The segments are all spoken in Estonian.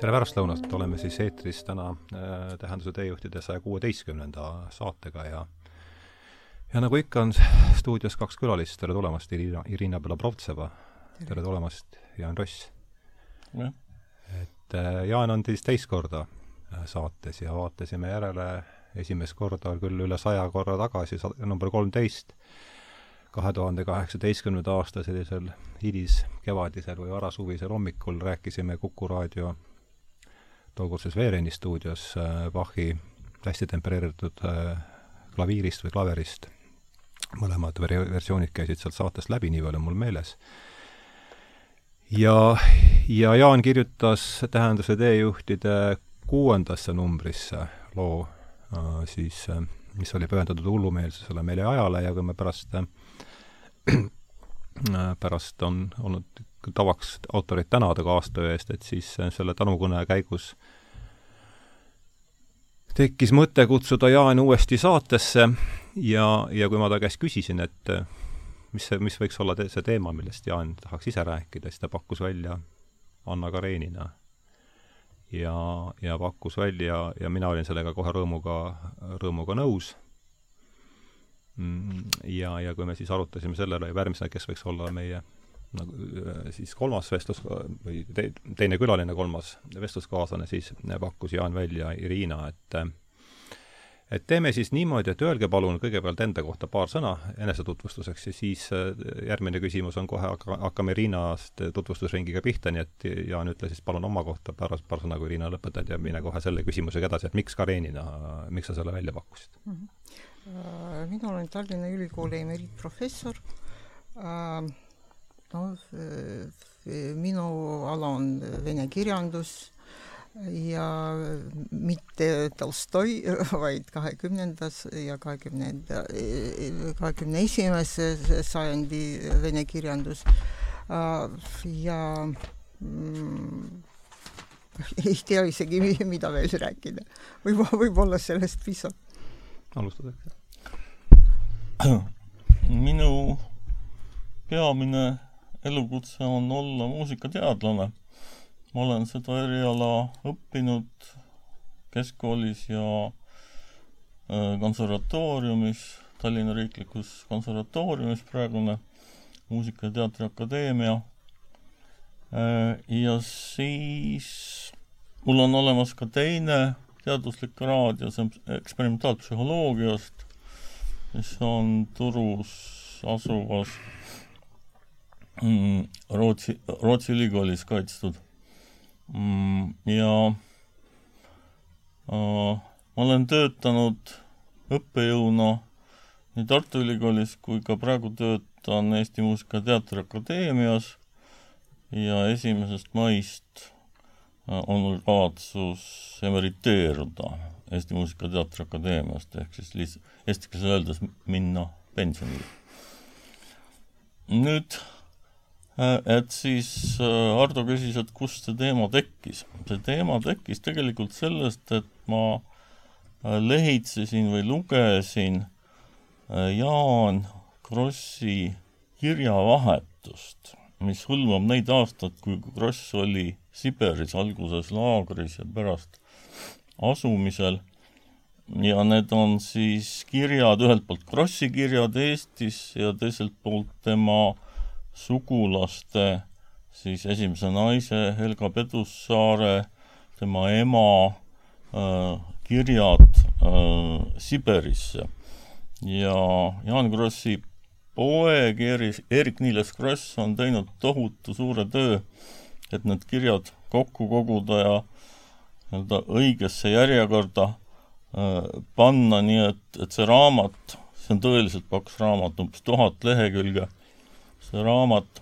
tere pärastlõunat, oleme siis eetris täna äh, Tähenduse teejuhtide saja kuueteistkümnenda saatega ja ja nagu ikka, on stuudios kaks külalist, tere tulemast, Irina, Irina Belobrovtseva, tere. Tulemast, Jaan Ross. et äh, Jaan on siis teist korda äh, saates ja vaatasime järele. Esimest korda küll üle saja korra tagasi, number kolmteist, kahe tuhande kaheksateistkümnenda aasta sellisel hiliskevadisel või varasuvisel hommikul rääkisime Kuku raadio tookordses Veereni stuudios äh, Bachi hästi tempereeritud äh, klaviirist või klaverist. mõlemad versioonid käisid sealt saatest läbi, nii palju on mul meeles. ja, ja Jaan kirjutas Tähenduse teejuhtide kuuendasse numbrisse loo äh, siis, mis oli pühendatud hullumeelsusele meile ajale ja kui me pärast pärast on olnud tavaks autorit tänada kaastöö eest, et siis selle tänukõne käigus tekkis mõte kutsuda Jaan uuesti saatesse ja, ja kui ma ta käest küsisin, et mis see, mis võiks olla te see teema, millest Jaan tahaks ise rääkida, siis ta pakkus välja Anna Karenina. ja, ja pakkus välja ja mina olin sellega kohe rõõmuga, rõõmuga nõus. Mm, ja, ja kui me siis arutasime selle üle, järgmisena, kes võiks olla meie nagu äh, siis kolmas vestlus või te, teine külaline, kolmas vestluskaaslane, siis pakkus Jaan välja Irina, et et teeme siis niimoodi, et öelge palun kõigepealt enda kohta paar sõna enesetutvustuseks ja siis äh, järgmine küsimus on kohe, hakka, hakkame Riinast tutvustusringiga pihta, nii et Jaan, ütle siis palun oma kohta paar, paar sõna, kui Riina lõpetad ja mine kohe selle küsimusega edasi, et miks Karenina, miks sa selle välja pakkusid mm? -hmm. mina olen Tallinna Ülikooli emeriitprofessor äh, noh, minu ala on vene kirjandus ja mitte Tolstoi, vaid kahekümnendas ja kahekümnenda, kahekümne esimese sajandi vene kirjandus. ja mm, ei tea isegi, mida veel rääkida. võib, võib-olla sellest piisab. alustad äkki? minu peamine elukutse on olla muusikateadlane. ma olen seda eriala õppinud keskkoolis ja äh, konservatooriumis, Tallinna Riiklikus Konservatooriumis praegune Muusika- ja Teatriakadeemia. Äh, ja siis mul on olemas ka teine teaduslik kraad ja see on eksperimentaalpsühholoogiast, mis on Turus asuvas mm, Rootsi, Rootsi ülikoolis kaitstud mm,. ja äh, ma olen töötanud õppejõuna nii Tartu Ülikoolis kui ka praegu töötan Eesti Muusika- ja Teatriakadeemias ja esimesest maist äh, on mul kavatsus emeriteeruda Eesti Muusika- ja Teatriakadeemiast ehk siis lihtsalt eesti keeles öeldes minna pensionile. nüüd et siis äh, Ardo küsis, et kust see teema tekkis. see teema tekkis tegelikult sellest, et ma äh, lehitsesin või lugesin Jaan Krossi kirjavahetust, mis hõlmab neid aastaid, kui Kross oli Siberis, alguses laagris ja pärast asumisel. ja need on siis kirjad, ühelt poolt Krossi kirjad Eestis ja teiselt poolt tema äh, sugulaste, siis esimese naise Helga Pedussaare, tema ema äh, kirjad äh, Siberisse. ja Jaan Krossi poeg Erik, Erik-Niiles Kross on teinud tohutu suure töö, et need kirjad kokku koguda ja nii-öelda õigesse järjekorda äh, panna, nii et, et see raamat, see on tõeliselt paks raamat, umbes tuhat lehekülge see raamat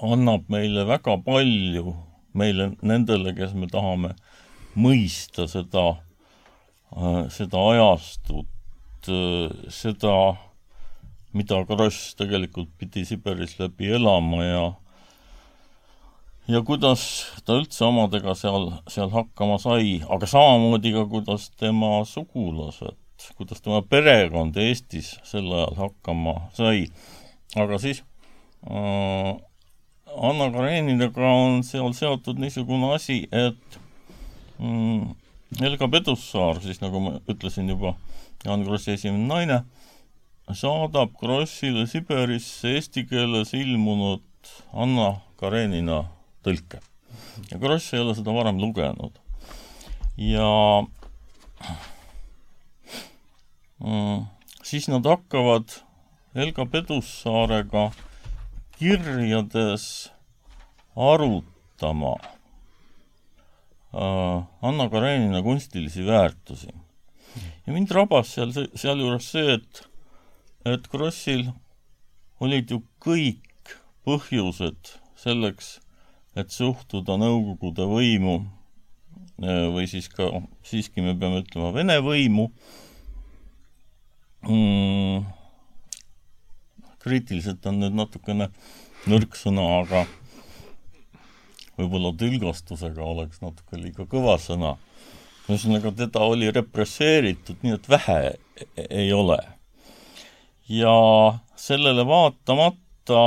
annab meile väga palju, meile, nendele, kes me tahame mõista seda, äh, seda ajastut, äh, seda, mida Kross tegelikult pidi Siberis läbi elama ja ja kuidas ta üldse omadega seal, seal hakkama sai, aga samamoodi ka, kuidas tema sugulased, kuidas tema perekond Eestis sel ajal hakkama sai aga siis äh, Anna Kareninaga on seal seotud niisugune asi, et mm, Helga Pedussaar, siis nagu ma ütlesin juba, Jaan Krossi esimene naine, saadab Krossile Siberisse eesti keeles ilmunud Anna Karenina tõlke. ja Kross ei ole seda varem lugenud. ja mm, siis nad hakkavad Helga Pedussaarega kirjades arutama äh, Anna Karenina kunstilisi väärtusi. ja mind rabas seal, sealjuures see, et et Krossil olid ju kõik põhjused selleks, et suhtuda Nõukogude võimu või siis ka, siiski me peame ütlema, Vene võimu mm,, kriitiliselt on nüüd natukene nõrk sõna, aga võib-olla tülgastusega oleks natuke liiga kõva sõna. ühesõnaga, teda oli represseeritud, nii et vähe ei ole ja sellele vaatamata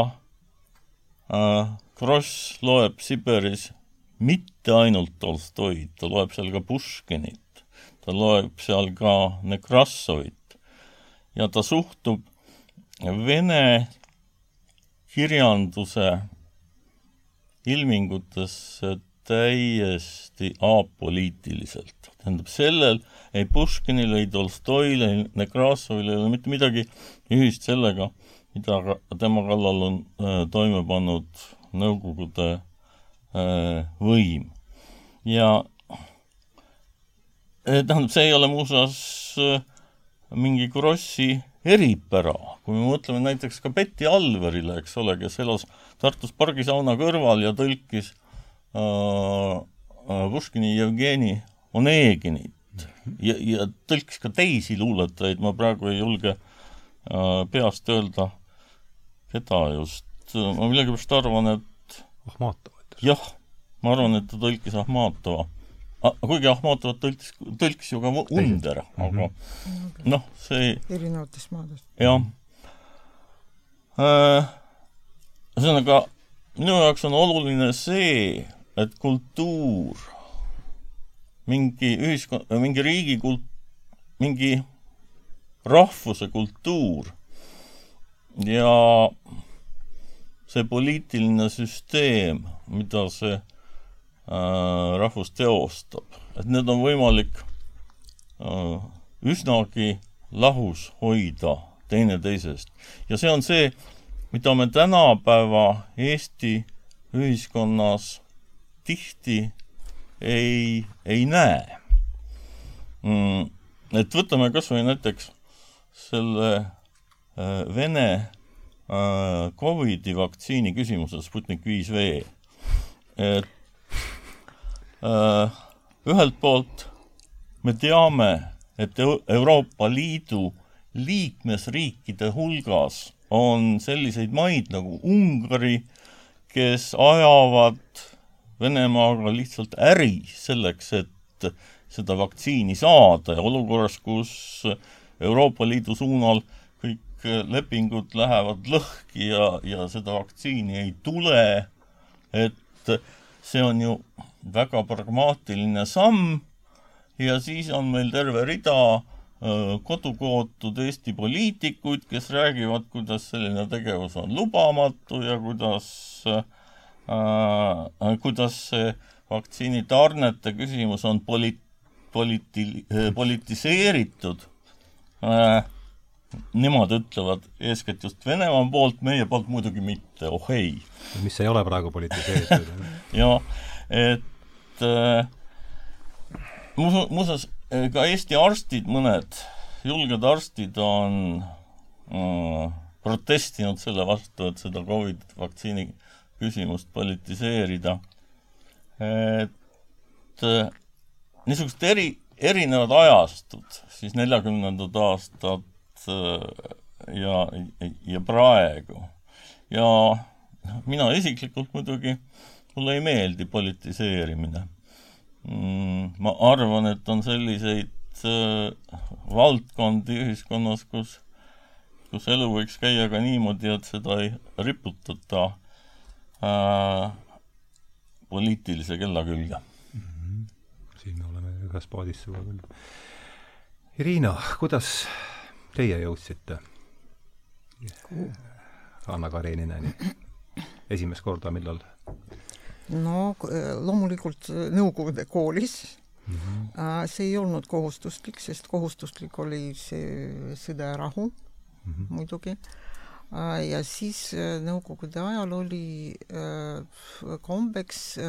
äh, Kross loeb Siberis mitte ainult Tolstoid, ta loeb seal ka Puškinit, ta loeb seal ka Nekrassovit ja ta suhtub Vene kirjanduse ilmingutesse täiesti apoliitiliselt. tähendab, sellel ei Puškinil, ei Tolstoil, ei Nekrasovil ei ole mitte midagi ühist sellega, mida tema kallal on äh, toime pannud Nõukogude äh, võim. ja äh, tähendab, see ei ole muuseas äh, mingi Krossi eripära, kui me mõtleme näiteks ka Betty Alverile, eks ole, kes elas Tartus pargisauna kõrval ja tõlkis äh, äh Puškini Jevgeni Oneginit ja, ja tõlkis ka teisi luuletajaid, ma praegu ei julge äh, Äh, peast öelda, keda just, ma millegipärast arvan, et Ahmatova. jah, ma arvan, et ta tõlkis Ahmatova. Kuigi Ahmatovat tõlkis, tõlkis ju ka Under, aga mhm. noh, see erinevatest maadest. jah. Äh, ühesõnaga, minu jaoks on oluline see, et kultuur, mingi ühiskond, mingi riigi kult-, mingi rahvuse kultuur ja see poliitiline süsteem, mida see rahvus teostab, et need on võimalik äh, üsnagi lahus hoida teineteisest. ja see on see, mida me tänapäeva Eesti ühiskonnas tihti ei, ei näe mm,. et võtame kas või näiteks selle äh, Vene äh, Covidi vaktsiini küsimuses Sputnik viis V, et äh, ühelt poolt me teame, et Euroopa Liidu liikmesriikide hulgas on selliseid maid nagu Ungari, kes ajavad Venemaaga lihtsalt äri selleks, et seda vaktsiini saada. Ja olukorras, kus Euroopa Liidu suunal kõik lepingud lähevad lõhki ja, ja seda vaktsiini ei tule, et see on ju väga pragmaatiline samm. Ja siis on meil terve rida kodukootud Eesti poliitikuid, kes räägivad, kuidas selline tegevus on lubamatu ja kuidas äh,, kuidas see vaktsiinitarnete küsimus on poli-, politi-, politiseeritud. Äh, nemad ütlevad eeskätt just Venemaa poolt, meie poolt muidugi mitte, oh ei. mis ei ole praegu politiseeritud jah, et äh, muuseas, ka Eesti arstid, mõned julged arstid on äh, protestinud selle vastu, et seda Covid vaktsiini küsimust politiseerida. et äh, niisugused eri, erinevad ajastud, siis neljakümnendad aastad äh, ja, ja praegu. ja mina isiklikult muidugi, mulle ei meeldi politiseerimine. Mm, ma arvan, et on selliseid äh, valdkondi ühiskonnas, kus, kus elu võiks käia ka niimoodi, et seda ei riputata äh, poliitilise kella külge mm. -hmm. siin me oleme ühes paadis sinuga küll. Irina, kuidas teie jõudsite Anna Kareninani? esimest korda, millal? no loomulikult Nõukogude koolis mm. -hmm. see ei olnud kohustuslik, sest kohustuslik oli see Sõda ja rahu mm -hmm. muidugi. ja siis Nõukogude ajal oli kombeks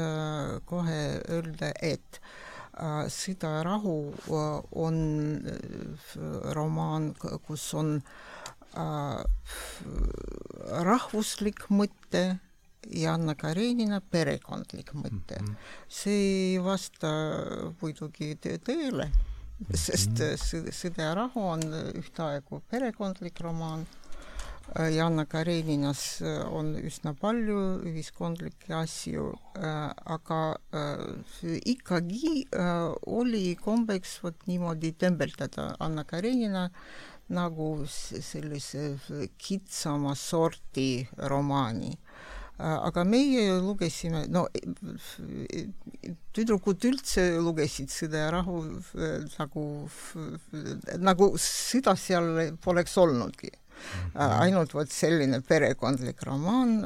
kohe öelda, et Sõda ja rahu on romaan, kus on rahvuslik mõte ja Anna Karenina perekondlik mõte. -hmm. see ei vasta muidugi tõele, sest -hmm. Sõda ja rahu on ühtaegu perekondlik romaan ja Anna Kareninas on üsna palju ühiskondlikke asju, aga ikkagi oli kombeks vot niimoodi tembeldada Anna Karenina nagu sellise kitsama sorti romaani aga meie lugesime, no tüdrukud üldse lugesid Sõda ja rahu nagu, nagu sõda seal poleks olnudki. Ainult vot selline perekondlik romaan,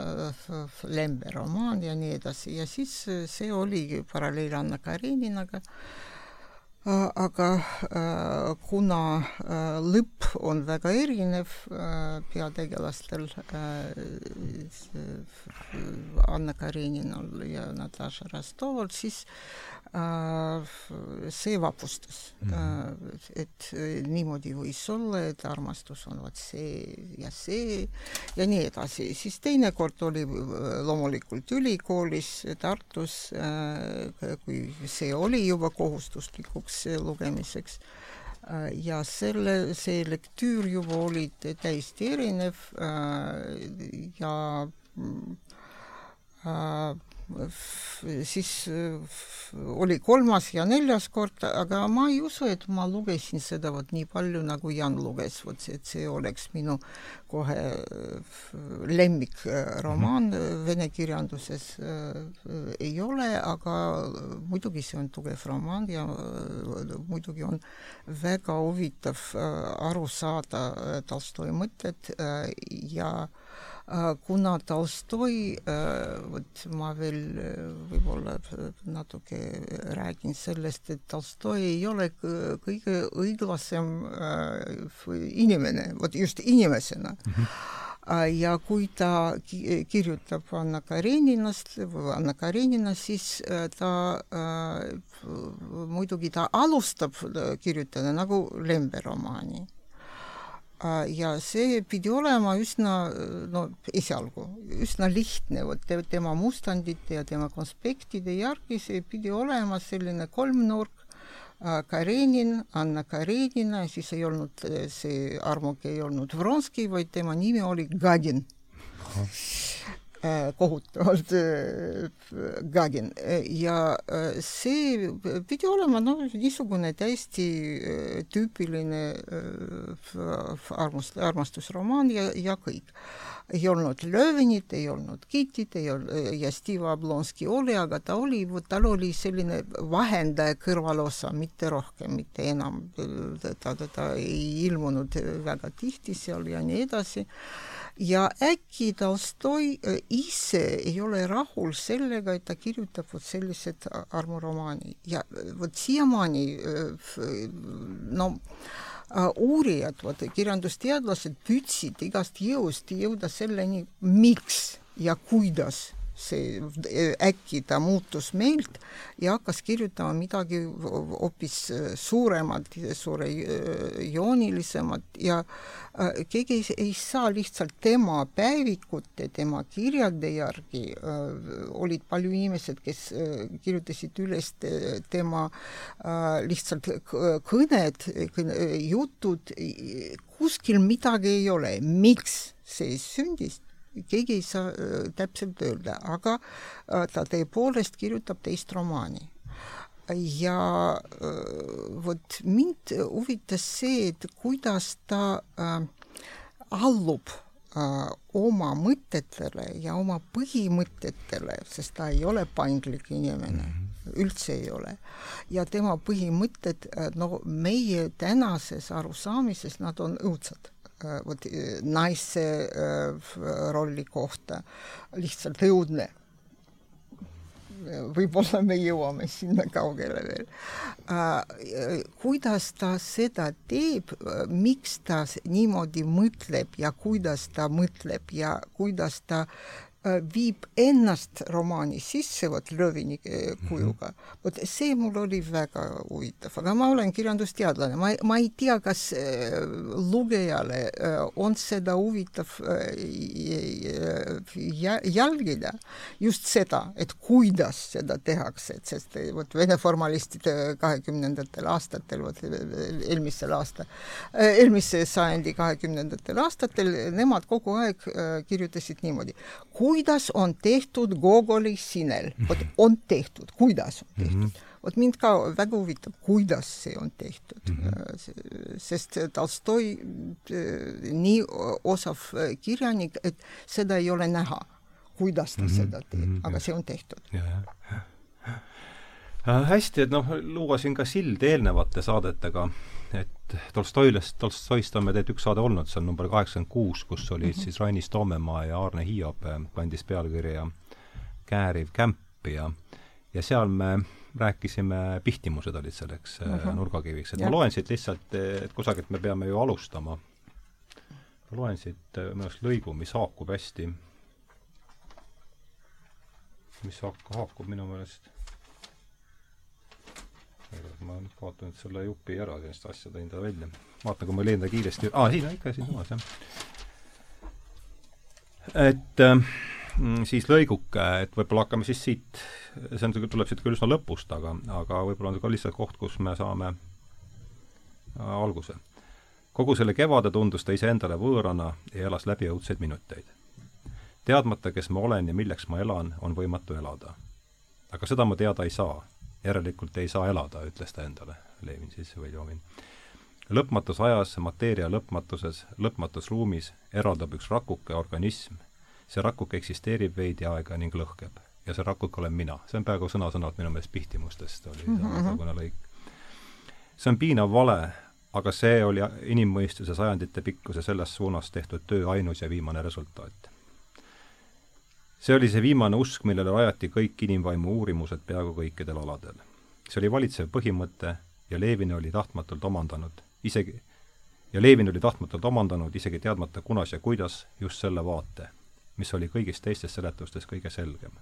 Lembe romaan ja nii edasi. Ja siis see oligi paralleel Anna Kareninaga aga kuna lõpp on väga erinev peategelastel Anna Kareninal ja Natasha Rostoval, siis see vapustas mm. -hmm. et niimoodi võis olla, et armastus on vot see ja see ja nii edasi. siis teinekord oli loomulikult ülikoolis Tartus, kui see oli juba kohustuslikuks lugemiseks. Ja selle, see lektüür juba oli täiesti erinev ja siis oli kolmas ja neljas kord, aga ma ei usu, et ma lugesin seda vot nii palju, nagu Jan luges, vot see, et see oleks minu kohe lemmikromaan mm -hmm. vene kirjanduses äh, ei ole, aga muidugi see on tugev romaan ja äh, muidugi on väga huvitav äh, aru saada Tolstoi mõtted äh, ja äh, kuna Tolstoi, vot ma veel võib-olla natuke räägin sellest, et Tolstoi ei ole kõige õiglasem inimene, vot just inimesena mm. -hmm ja kui ta kirjutab Anna Kareninast Anna Karenina, siis ta muidugi ta alustab kirjutada nagu Lembe romaani ja see pidi olema üsna, no esialgu, üsna lihtne, vot tema mustandite ja tema konspektide järgi see pidi olema selline kolmnurk, Karenin, Anna Karenina, siis ei olnud see armuke ei olnud Vronski, vaid tema nimi oli Gadin. Äh, kohutavalt äh, Gagin ja äh, see pidi olema noh, niisugune täiesti tüüpiline armast-, armastusromaan ja, ja kõik. Ei olnud Löövenit, ei olnud Kitit, ei olnud ja Steve Ablonski oli, aga ta oli, tal oli selline vahendaja kõrvalosa, mitte rohkem, mitte enam. ta, ta, ta ei ilmunud väga tihti seal ja nii edasi ja äkki Tolstoi äh, ise ei ole rahul sellega, et ta kirjutab vot sellised armuromaani ja äh, vot siiamaani äh, no uurijad, vot kirjandusteadlased püüdsid igast jõust jõuda selleni, miks ja kuidas see äkki ta muutus meelt ja hakkas kirjutama midagi hoopis suuremat, suurejoonilisemat ja keegi ei, ei saa lihtsalt tema päevikute, tema kirjade järgi olid palju inimesed, kes kirjutasid üles tema lihtsalt kõned, jutud, kuskil midagi ei ole, miks see sündis keegi ei saa täpselt öelda, aga ta tõepoolest kirjutab teist romaani. ja vot mind huvitas see, et kuidas ta allub oma mõtetele ja oma põhimõtetele, sest ta ei ole paindlik inimene mm, -hmm. üldse ei ole. ja tema põhimõtted, no meie tänases arusaamises, nad on õudsed äh, vot äh, naise rolli kohta. Lihtsalt õudne. Võib-olla me jõuame sinna kaugele veel. Äh, kuidas ta seda teeb, miks ta niimoodi mõtleb ja kuidas ta mõtleb ja kuidas ta Äh, viib ennast romaani sisse, vot Lõvini äh, kujuga. vot see mul oli väga huvitav, aga ma olen kirjandusteadlane, ma, ma ei tea, kas äh, lugejale on seda huvitav jälgida, just seda, et kuidas seda tehakse, et sest vot vene formalistide kahekümnendatel aastatel, vot eelmisel aasta, eelmise sajandi kahekümnendatel aastatel, nemad kogu aeg kirjutasid niimoodi kuidas on tehtud Gogoli sinel, vot on tehtud, kuidas on tehtud mm. -hmm vot mind ka väga huvitab, kuidas see on tehtud mm, -hmm. sest Tolstoi äh, nii osav äh, kirjanik, et seda ei ole näha, kuidas ta mm -hmm. seda teeb mm, -hmm. aga see on tehtud. hästi, et noh, luua siin ka sild eelnevate saadetega et Tolstoilest, Tolstoist on meil tegelikult üks saade olnud, see on number kaheksakümmend kuus, kus olid mm -hmm. siis Rainis Toomemaa ja Aarne Hiob, kandis pealkirja Kääriv kämp ja ja seal me rääkisime, pihtimused olid selleks mm -hmm. nurgakiviks, et ja. ma loen siit lihtsalt, et kusagilt me peame ju alustama. ma loen siit minu arust lõigu, mis haakub hästi, mis haak-, haakub minu meelest ma kaotan nüüd selle jupi ära, sellist asja tõin ta välja. vaatan, kui ma leian ta kiiresti, aa, siin on ikka siinsamas, jah. et äh, siis lõiguke, et võib-olla hakkame siis siit, see on, tuleb siit küll üsna lõpust, aga, aga võib-olla on see ka lihtsalt koht, kus me saame äh, alguse. kogu selle kevade tundus ta iseendale võõrana ja elas läbi õudseid minuteid. teadmata, kes ma olen ja milleks ma elan, on võimatu elada. aga seda ma teada ei saa järelikult ei saa elada, ütles ta endale, Levin siis või Jovin. lõpmatus ajas, mateeria lõpmatuses, lõpmatus ruumis eraldab üks rakuke organism. see rakuke eksisteerib veidi aega ning lõhkeb. ja see rakuke olen mina. see on peaaegu sõna-sõnalt minu meelest Pihtimustest oli mm -hmm. samasugune lõik. see on piinav vale, aga see oli inimmõistuse sajandite pikkuse selles suunas tehtud töö ainus ja viimane resultaat see oli see viimane usk, millele rajati kõik inimvaimu uurimused peaaegu kõikidel aladel. see oli valitsev põhimõte ja Levin oli tahtmatult omandanud, isegi, ja Levin oli tahtmatult omandanud, isegi teadmata kunas ja kuidas, just selle vaate, mis oli kõigist teistest seletustest kõige selgem.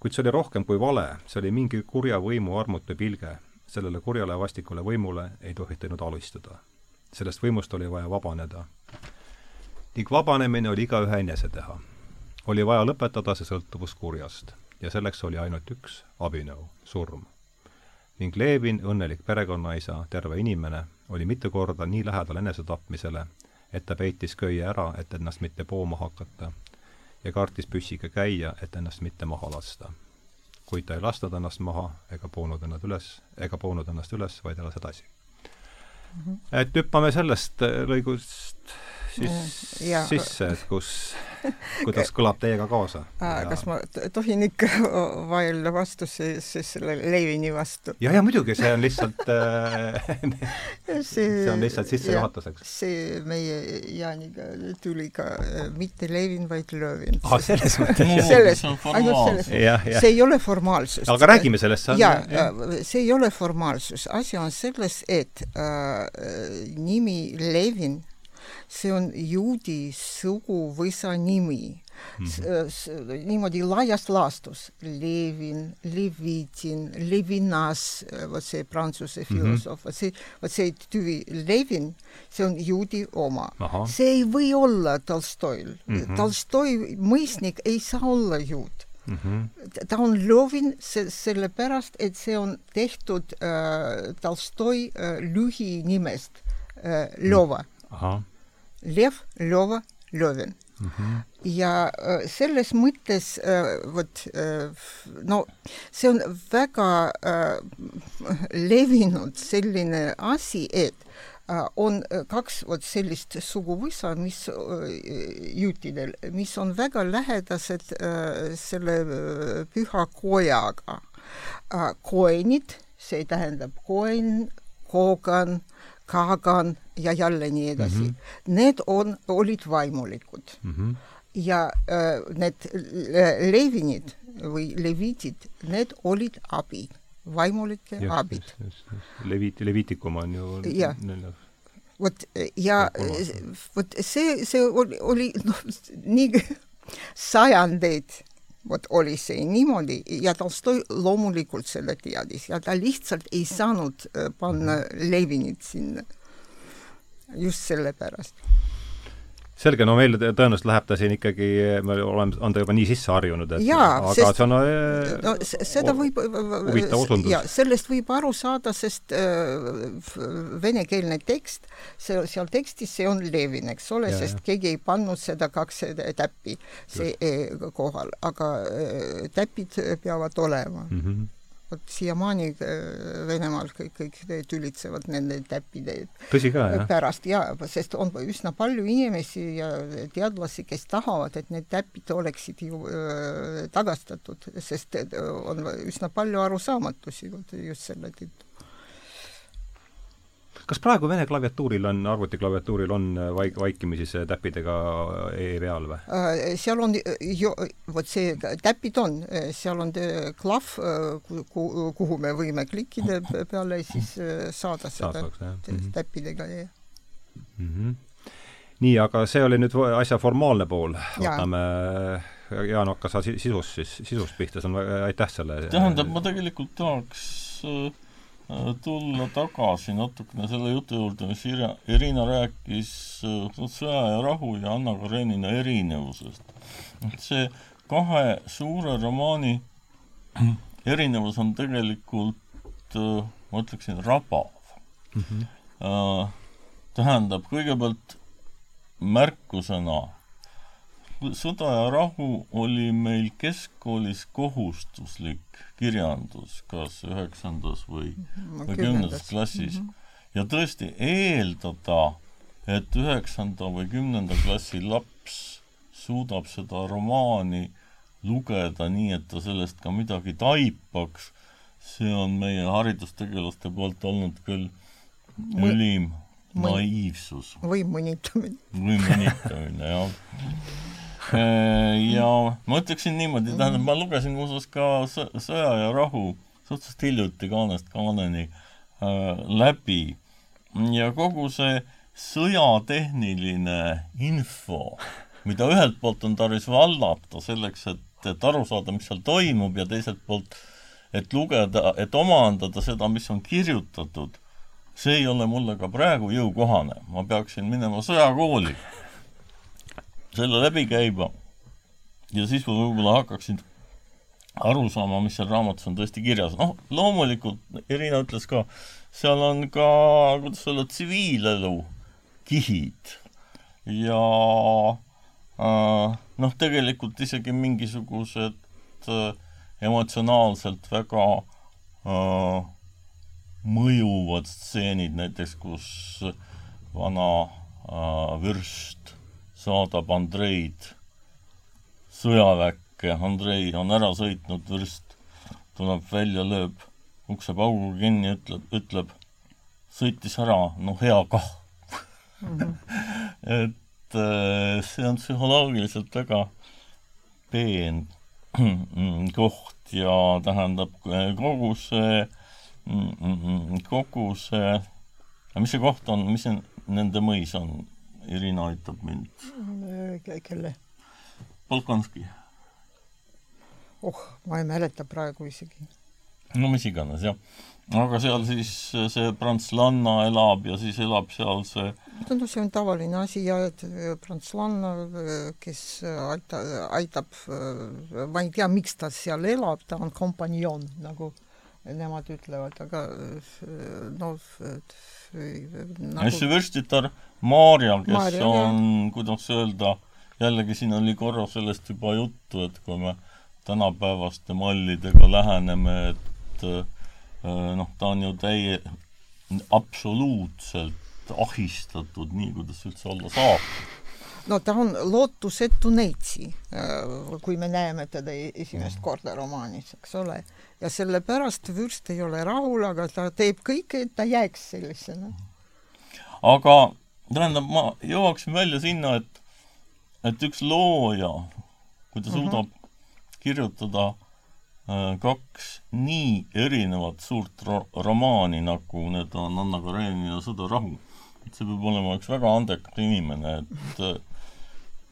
kuid see oli rohkem kui vale, see oli mingi kurja võimu armutu pilge, sellele kurjale vastikule võimule ei tohtinud alistada. sellest võimust oli vaja vabaneda. ning vabanemine oli igaühe enese teha oli vaja lõpetada see sõltuvus kurjast ja selleks oli ainult üks abinõu, surm. ning Levin, õnnelik perekonnaisa, terve inimene, oli mitu korda nii lähedal enesetapmisele, et ta peitis köie ära, et ennast mitte pooma hakata ja kartis püssiga käia, et ennast mitte maha lasta. kuid ta ei lasknud ennast maha ega poonud ennast üles, ega poonud ennast üles, vaid elas edasi. -hmm. et hüppame sellest lõigust siis ja. sisse, et kus, kuidas kõlab teiega kaasa? kas ma tohin ikka vaielda vastu siis, siis selle Levini vastu? ja, ja muidugi, see on lihtsalt äh, see, see on lihtsalt sissejuhatuseks. see meie Jaaniga tuli ka äh, mitte Levin, vaid Lövin. aa, ah, selles mõttes? selles, ainult selles. see ei ole formaalsus. aga räägime sellest. jaa, see ei ole formaalsus, asi on selles, et äh, nimi Levin see on juudi suguvõsa nimi mm. -hmm. niimoodi laias laastus. Levin, Levitin, Levinas, vot see prantsuse mhm. filosoof mm, -hmm. vot see, vot see tüvi Levin, see on juudi oma. see ei või olla Tolstoil mm. -hmm. Tolstoi mõisnik ei saa olla juut Mm -hmm. ta on Lovin se sellepärast, et see on tehtud äh, Tolstoi äh, lühinimest äh, Lova. Aha. Lev Lova Lövin mm. -hmm. ja äh, selles mõttes äh, vot äh, no see on väga levinud selline asi, et on kaks vot sellist suguvõsa, mis juutidel, mis on väga lähedased selle püha kojaga. koenid, see tähendab koen, koogan, kaagan ja jälle nii edasi mm. -hmm. Need on, olid vaimulikud mm. -hmm. ja äh, need levinid või leviitid, need olid abi, vaimulike just, abid. Leviit, Levitikum on ju neljas vot ja vot see, see oli, oli noh, nii sajandeid vot oli see niimoodi ja Tolstoi loomulikult selle teadis ja ta lihtsalt ei saanud äh, panna Levinit sinna. Just sellepärast selge, no meil tõenäoliselt läheb ta siin ikkagi, me oleme, on ta juba nii sisse harjunud, et jaa, aga sest, see on äh, no seda võib huvitav osundus. sellest võib aru saada, sest äh, venekeelne tekst, see, seal tekstis see on Levin, eks ole, sest ja. keegi ei pannud seda kaks täppi see Just. E kohal, aga äh, täpid peavad olema mm. -hmm vot siiamaani äh, Venemaal kõik, kõik tülitsevad nende täppide pärast ja, sest on üsna palju inimesi ja teadlasi, kes tahavad, et need täpid oleksid ju äh, tagastatud, sest äh, on üsna palju arusaamatusi just selle tõttu kas praegu Vene klaviatuuril on, arvutiklaviatuuril on äh, vaik-, vaikimisi see täppidega E peal või? Äh, seal on ju, vot see, täpid on, seal on klahv, kuhu, kuhu me võime klikkida peale, siis saada seda mhm. täppidega E. Mm -hmm. nii, aga see oli nüüd asja formaalne pool, võtame Jaan, hakka sa sisust siis, sisust pihta, see on, aitäh selle tähendab, ma tegelikult tahaks äh, Äh, tulla tagasi natukene selle jutu juurde, mis Irja, Irina rääkis äh, Sõja ja rahu ja Anna Karenina erinevusest. et see kahe suure romaani erinevus on tegelikult, äh, ma ütleksin, rabav mm. -hmm. tähendab, kõigepealt märkusena sõda ja rahu oli meil keskkoolis kohustuslik kirjandus, kas üheksandas või, või kümnendas klassis mm. -hmm. ja tõesti eeldada, et üheksanda või kümnenda klassi laps suudab seda romaani lugeda nii, et ta sellest ka midagi taipaks, see on meie haridustegelaste poolt olnud küll ülim naiivsus. või mõnitamine. või mõnitamine, jah ja ma ütleksin niimoodi, tähendab, ma lugesin muuseas ka Sõja ja rahu suhteliselt hiljuti Kaanest Kaaneni äh, läbi ja kogu see sõjatehniline info, mida ühelt poolt on tarvis vallata selleks, et, et aru saada, mis seal toimub ja teiselt poolt, et lugeda, et omandada seda, mis on kirjutatud, see ei ole mulle ka praegu jõukohane. ma peaksin minema sõjakooli selle läbi käima ja siis ma võib-olla hakkaksin aru saama, mis seal raamatus on tõesti kirjas. noh, loomulikult, Irina ütles ka, seal on ka, kuidas öelda, tsiviilelu kihid ja äh, noh, tegelikult isegi mingisugused äh, emotsionaalselt väga äh, mõjuvad stseenid, näiteks kus vana äh, vürst saadab Andreid sõjaväkke, Andrei on ära sõitnud, vürst tuleb välja, lööb uksepaugu kinni, ütleb, ütleb, sõitis ära, no hea kah mm. -hmm. et äh, see on psühholoogiliselt väga peen koht ja tähendab kogu see, kogu see, mis see koht on, mis see nende mõis on? Irina aitab mind. kelle? Bolkonski. oh, ma ei mäleta praegu isegi. no mis iganes, jah. aga seal siis see prantslanna elab ja siis elab seal see no see on tavaline asi ja et prantslanna, kes aita, aitab, ma ei tea, miks ta seal elab, ta on kompanjon, nagu nemad ütlevad, aga noh nagu... see vürstitar Maarja, kes Maarja, on, kuidas öelda, jällegi siin oli korra sellest juba juttu, et kui me tänapäevaste mallidega läheneme, et äh, noh, ta on ju täie-, absoluutselt ahistatud nii, kuidas üldse olla saab no ta on lootusetu neitsi, äh, kui me näeme teda e-, esimest mm. korda romaanis, eks ole. ja sellepärast vürst ei ole rahul, aga ta teeb kõike, et ta jääks sellisena. aga tähendab, ma jõuaksin välja sinna, et, et üks looja, kui ta mm -hmm. suudab kirjutada äh, kaks nii erinevat suurt ro romaani, nagu need on Anna Karenina Sõda rahu, et see peab olema üks väga andekas inimene, et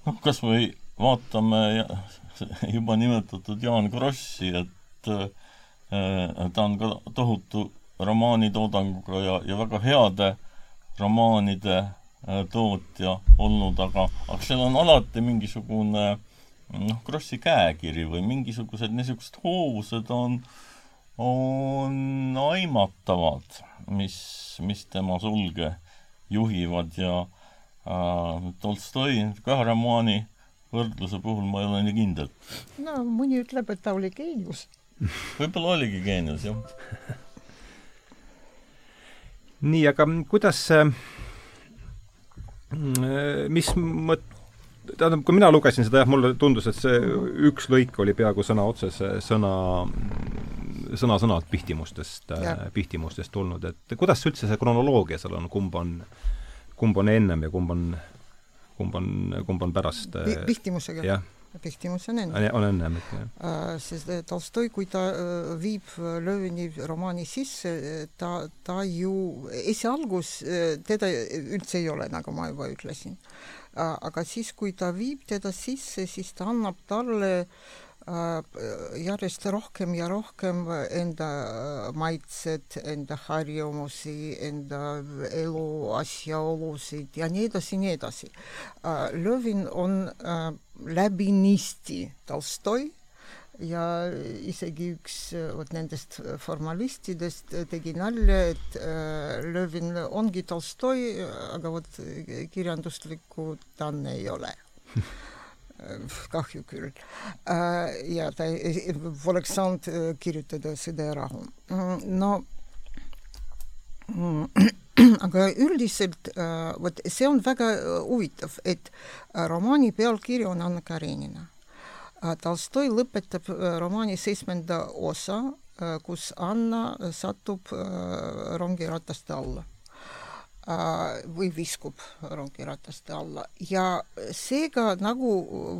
noh, kas või vaatame juba nimetatud Jaan Krossi, et äh, ta on ka tohutu romaanitoodanguga ja, ja väga heade romaanide äh, tootja olnud, aga, aga seal on alati mingisugune noh, Krossi käekiri või mingisugused niisugused hoovused on, on aimatavad, mis, mis tema sulge juhivad ja Tolstoi kahramooni võrdluse puhul ma ei ole nii kindel. no mõni ütleb, et ta oli geenius. võib-olla oligi geenius, jah. nii, aga kuidas, äh, mis mõt-, tähendab, kui mina lugesin seda, jah, mulle tundus, et see üks lõik oli peaaegu sõna otsese sõna, sõna-sõnalt pihtimustest, pihtimustest tulnud, et kuidas üldse see kronoloogia seal on, kumb on äh, kumb on ennem ja kumb on, kumb on, kumb on pärast äh, Pihtimusega? jah. Pihtimus on ennem. on ennem, et jah. Äh, sest äh, Tolstoi, kui ta viib Löövini romaani sisse, ta, ta ju, esialgus teda üldse ei ole, nagu ma juba ütlesin. aga siis, kui ta viib teda sisse, siis ta annab talle Äh, järjest rohkem ja rohkem enda äh, maitset, enda harjumusi, enda elu asjaolusid ja nii edasi, nii edasi. Äh, Lövin on läbinisti Tolstoi ja isegi üks vot nendest formalistidest tegi nalja, et Lövin ongi Tolstoi, aga vot kirjanduslikku ta ei ole kahju küll. ja ta poleks saanud kirjutada Sõda ja rahu. no aga üldiselt vot see on väga huvitav, et romaani pealkiri on Anna Karenina. Tolstoi lõpetab romaani seitsmenda osa, kus Anna satub rongirataste alla või viskub rongirataste alla ja seega nagu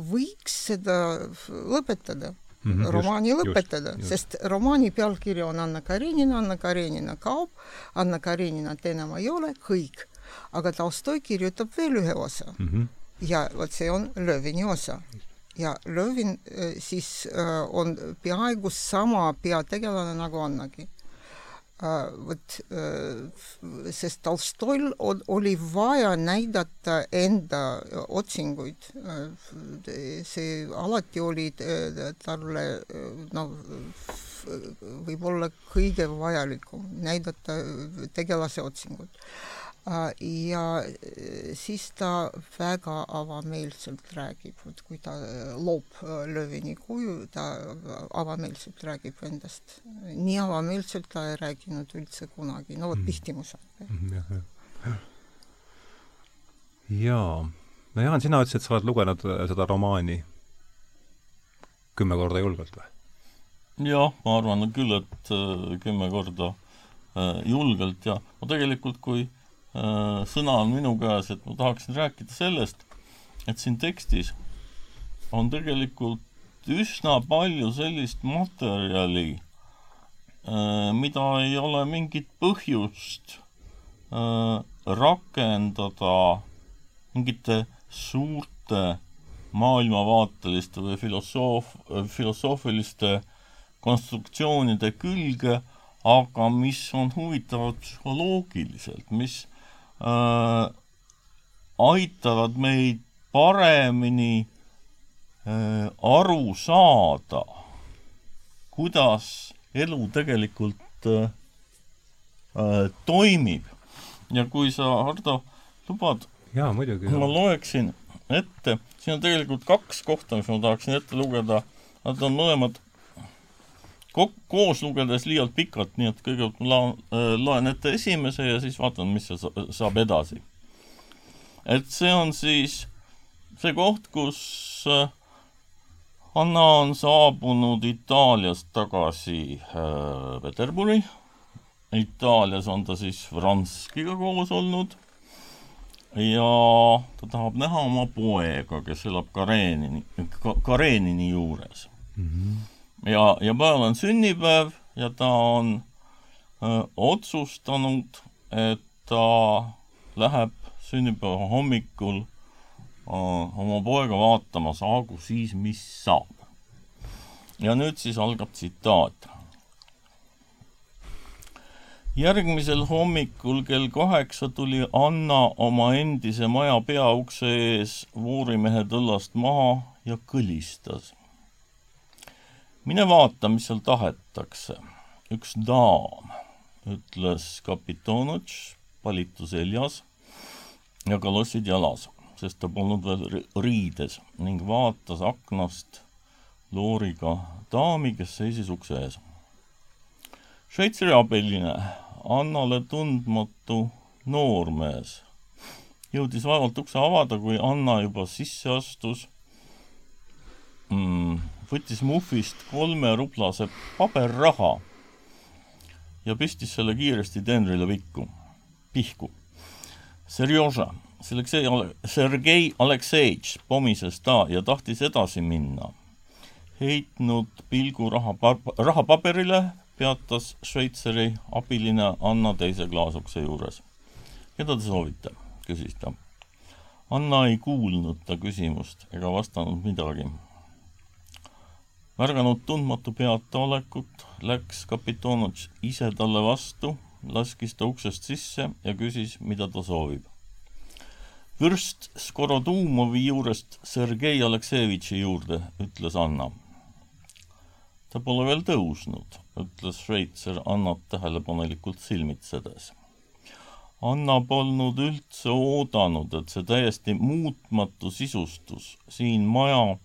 võiks seda lõpetada mm, -hmm, romaani just, lõpetada, sest romaani pealkiri on Anna Karenina, Anna Karenina kaob, Anna Kareninat enam ei ole, kõik. aga Tolstoi kirjutab veel ühe osa mm. -hmm. ja vot see on Lövini osa. ja Lövin siis on peaaegu sama peategelane nagu Annagi vot sest Tolstoil oli vaja näidata enda otsinguid. see alati oli talle noh, võib-olla kõige vajalikum, näidata tegelase otsingut ja äh, siis ta väga avameelselt räägib, et kui ta äh, loob Lövini kuju, ta avameelselt räägib endast. nii avameelselt ta ei rääkinud üldse kunagi, no vot mhm. Pihtimus on. Mhm, jah, jah. jaa. no Jaan, sina ütlesid, et sa oled lugenud seda romaani kümme korda julgelt või? jah, ma arvan küll, et kümme korda julgelt ja ma tegelikult, kui Äh, sõna on minu käes, et ma tahaksin rääkida sellest, et siin tekstis on tegelikult üsna palju sellist materjali, äh, mida ei ole mingit põhjust äh, rakendada mingite suurte maailmavaateliste või filosoof, filosoofiliste konstruktsioonide külge, aga mis on huvitavad psühholoogiliselt, mis äh, aitavad meid paremini äh, aru saada, kuidas elu tegelikult äh, äh, toimib. ja kui sa, Hardo, lubad, ma loeksin ette, siin on tegelikult kaks kohta, mis ma tahaksin ette lugeda, nad on mõlemad koos lugedes liialt pikalt, nii et kõigepealt ma laen, loen ette esimese ja siis vaatan, mis sa, saab edasi. et see on siis see koht, kus Anna on saabunud Itaaliast tagasi äh, Peterburi. Itaalias on ta siis Vranskiga koos olnud ja ta tahab näha oma poega, kes elab Karenini ka,, Karenini juures mm. -hmm. Ja, ja päeval on sünnipäev ja ta on öö, otsustanud, et ta läheb sünnipäeva hommikul öö, oma poega vaatama, saagu siis mis saab. ja nüüd siis algab tsitaat järgmisel hommikul kell kaheksa tuli Anna oma endise maja peaukse ees voorimehe tõllast maha ja kõlistas. Mine vaata, mis seal tahetakse. üks daam, ütles kapitonotš palitu seljas ja kalossid jalas, sest ta polnud veel riides ning vaatas aknast looriga daami, kes seisis ukse ees. Šveitsari abiline Annale tundmatu noormees jõudis vaevalt ukse avada, kui Anna juba sisse astus mm,, võttis muhvist kolmeruplase paberraha ja pistis selle kiiresti teenrile pikku, pihku. Serjoža, Sergei, Sergei Aleksejitš pomises ta ja tahtis edasi minna. heitnud pilgu raha, rahapaberile, peatas Šveitseri abiline Anna teise klaasukse juures. keda te soovite? küsis ta. Anna ei kuulnud ta küsimust ega vastanud midagi. Märganud tundmatu peataolekut, läks kapitonotš ise talle vastu, laskis ta uksest sisse ja küsis, mida ta soovib. vürst Skorodumovi juurest Sergei Aleksejevitši juurde, ütles Anna ta pole veel tõusnud, ütles Šveitser Annat tähelepanelikult silmitsedes. Anna polnud üldse oodanud, et see täiesti muutmatu sisustus siin maja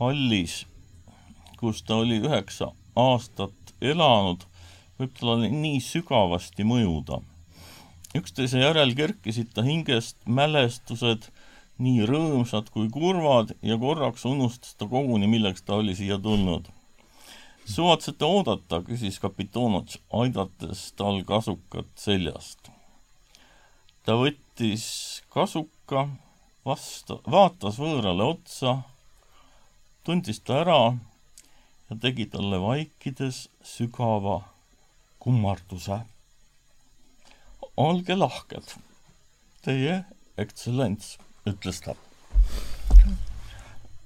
hallis, kus ta oli üheksa aastat elanud, võib talle nii sügavasti mõjuda. üksteise järel kerkisid ta hingest mälestused, nii rõõmsad kui kurvad ja korraks unustas ta koguni, milleks ta oli siia tulnud suvatsete oodata, küsis kapitonotš, aidates tal kasukat seljast. ta võttis kasuka, vasta, vaatas võõrale otsa, tundis ta ära ja tegi talle vaikides sügava kummarduse. olge lahked, teie ekstsellents, ütles ta.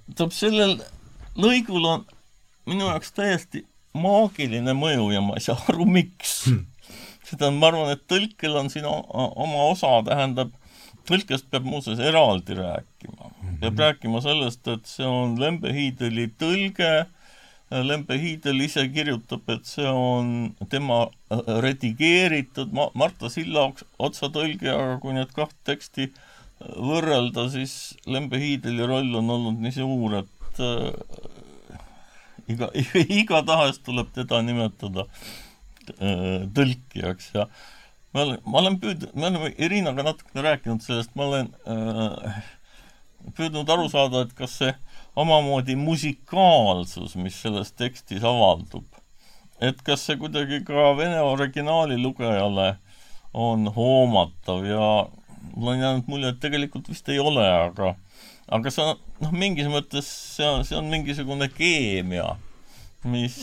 tähendab, sellel lõigul on minu jaoks täiesti maagiline mõju ja ma ei saa aru, miks hmm.. seda, ma arvan, et tõlkel on siin oma osa, tähendab, tõlkest peab muuseas eraldi rääkima. peab hmm. rääkima sellest, et see on Lembe Hiideli tõlge, Lembe Hiidel ise kirjutab, et see on tema äh, redigeeritud Ma-, Marta Silla otsatõlge, aga kui need kaht teksti võrrelda, siis Lembe Hiideli roll on olnud nii suur, et äh, iga, igatahes tuleb teda nimetada äh, tõlkijaks ja ma olen, ma olen püüdnud, me oleme Irinaga natukene rääkinud sellest, ma olen äh, püüdnud aru saada, et kas see omamoodi musikaalsus, mis selles tekstis avaldub, et kas see kuidagi ka vene originaali lugejale on hoomatav ja mul on jäänud mulje, et tegelikult vist ei ole, aga aga see on, noh, mingis mõttes see on, see on mingisugune keemia, mis,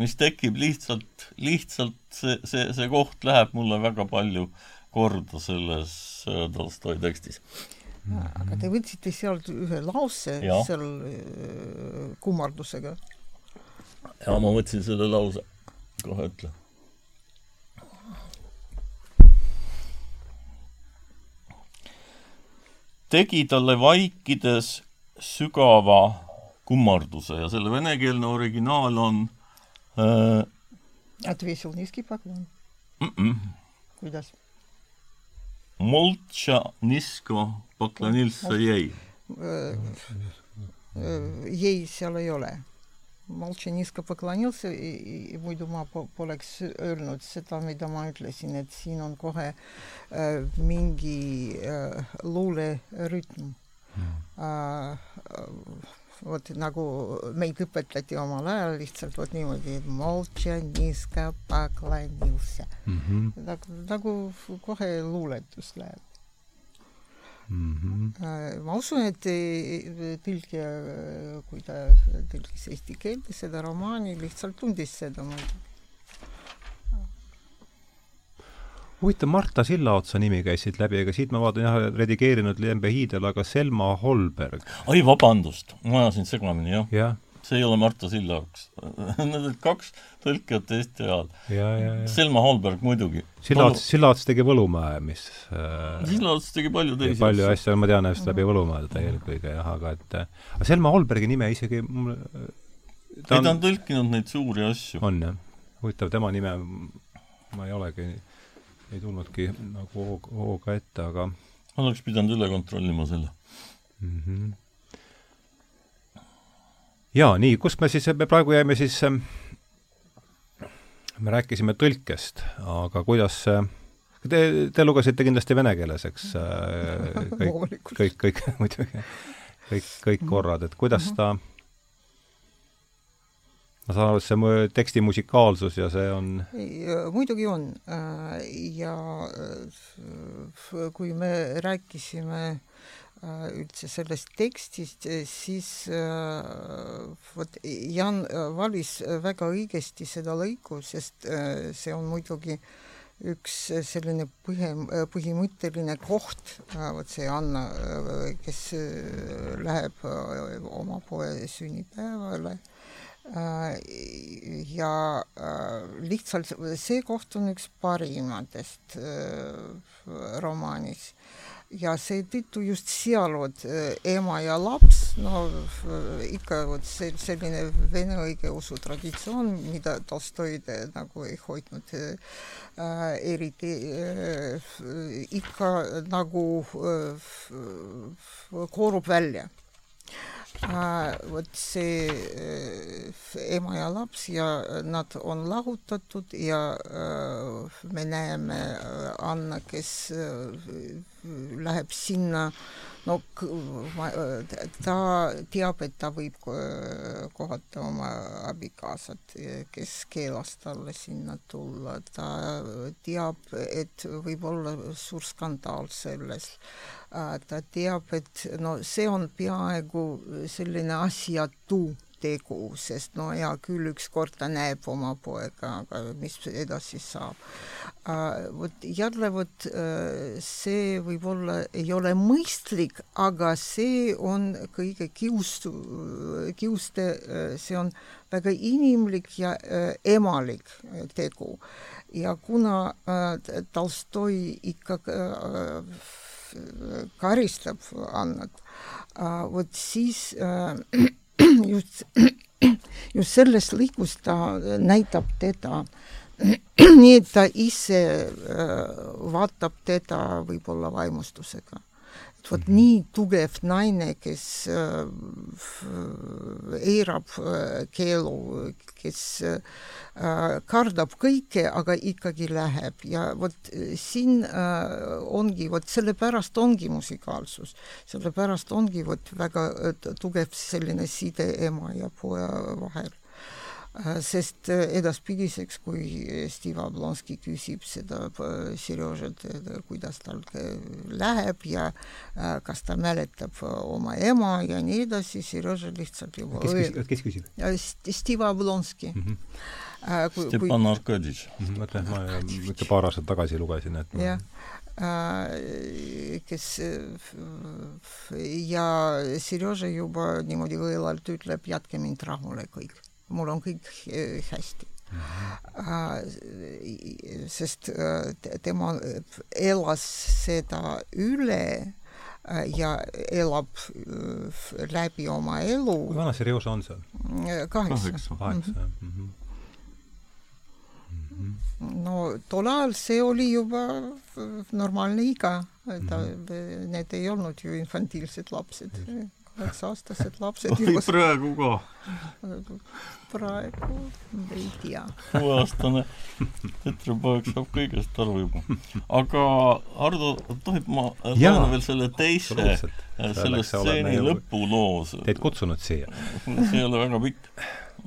mis tekib lihtsalt, lihtsalt see, see, see koht läheb mulle väga palju korda selles äh, Tolstoi tekstis aga te võtsite sealt ühe lause ja. seal äh, kummardusega? ja ma võtsin selle lause, kohe ütlen tegi talle vaikides sügava kummarduse ja selle venekeelne originaal on äh, Отвесил низкий поклон mm. -mm. kuidas? Молча низко Poklonilsa äh, jäi? Äh, jäi seal ei ole. Moltšeniska poklonilsa, muidu ma poleks öelnud seda, mida ma ütlesin, et siin on kohe äh, mingi luulerütm mm vot nagu meid õpetati omal ajal lihtsalt vot niimoodi, et moltša niska paklanilsa mm. -hmm. nagu, nagu kohe luuletus läheb mm. -hmm. ma usun, et tõlgija, kui ta tõlgis eesti keelde seda romaani, lihtsalt tundis seda muidugi huvitav, Marta Sillaotsa nimi käis siit läbi, ega siit ma vaatan jah, redigeerinud Lembe Hiidel, aga Selma Holberg. oi, vabandust, ma ajasin segamini, jah ja. See ei ole Marta Sillaots Need olid kaks tõlkijat Eesti ajal. ja, ja, ja. Selma Holberg muidugi. Sillaots, Sillaots tegi Võlumäe, mis äh, Sillaots tegi palju teisi palju asju, ma tean just läbi Võlumäe teda eelkõige jah, aga et aga Selma Holbergi nime isegi mul ta on, ei, ta on tõlkinud neid suuri asju. on jah? huvitav, tema nime ma ei olegi ei tulnudki nagu hooga ette, aga oleks pidanud üle kontrollima selle mm. -hmm. Jaa, nii, kust me siis, me praegu jäime siis, ähm, me rääkisime tõlkest, aga kuidas Te, te lugesite kindlasti vene keeles, eks? Äh, kõik, kõik, kõik muidugi, kõik, kõik korrad, et kuidas ta mm, -hmm ma saan aru, et see teksti musikaalsus ja see on muidugi on äh, ja äh, kui me rääkisime äh, üldse sellest tekstist, siis vot Jan valis väga õigesti seda lõiku, sest see on muidugi üks selline põhi, põhimõtteline koht, vot see Anna, kes läheb oma poe sünnipäevale. Äh, ja äh, lihtsalt see koht on üks parimatest äh, romaanis ja seetõttu just seal vot ema ja laps, no ikka vot see selline vene õigeusu traditsioon, mida Tolstoi nagu ei hoidnud äh, eriti äh, ikka nagu äh, koorub välja vot see äh, ema ja laps ja nad on lahutatud ja äh, me näeme äh, Anna, kes läheb sinna. No ta teab, et ta võib kohata oma abikaasat, kes keelas talle sinna tulla, ta teab, et võib olla suur skandaal selles ta teab, et no see on peaaegu selline asjatu tegu, sest no hea küll, ükskord ta näeb oma poega, aga mis edasi saab uh,. vot jälle vot uh, see võib-olla ei ole mõistlik, aga see on kõige kiustu, kiuste uh,, see on väga inimlik ja uh, emalik tegu. ja kuna uh, Tolstoi ikka uh, karistab Annat, vot siis just, just selles lõigus ta näitab teda. Nii, et ta ise vaatab teda võib-olla vaimustusega vot nii tugev naine, kes äh, eirab äh, keelu, kes äh, kardab kõike, aga ikkagi läheb. Ja vot siin ongi, vot sellepärast ongi musikaalsus, sellepärast ongi vot väga tugev selline side ema ja poja vahel sest äh, edaspidiseks, kui Steve Oblonski küsib seda äh, Serjožalt, kuidas tal läheb ja kas ta mäletab oma ema ja nii edasi, Serjoža lihtsalt juba kes küsib, kes küsib? Steve Oblonski mm. -hmm. Kui, Stepan kui... Arkaditš mm. -hmm, mõtle, ma ikka paar aastat tagasi lugesin, et ma... jah kes ja Serjoža juba niimoodi õelalt ütleb, jätke mind rahule kõik mul on kõik eh, hästi mm. -hmm. sest äh, tema elas seda üle äh, ja elab läbi oma elu. kui vana see Riosa on seal? kaheksa. kaheksa, jah mm -hmm no tol ajal see oli juba normaalne iga, ta mm, -hmm. need ei olnud ju infantiilsed lapsed, kaheksa-aastased lapsed oi, juba praegu ka. praegu ei tea. kuueaastane tütrepoeg saab kõigest aru juba. aga Hardo, tohib ma loen veel selle teise, selle stseeni lõpuloos? Teid kutsunud siia. see ei ole väga pikk.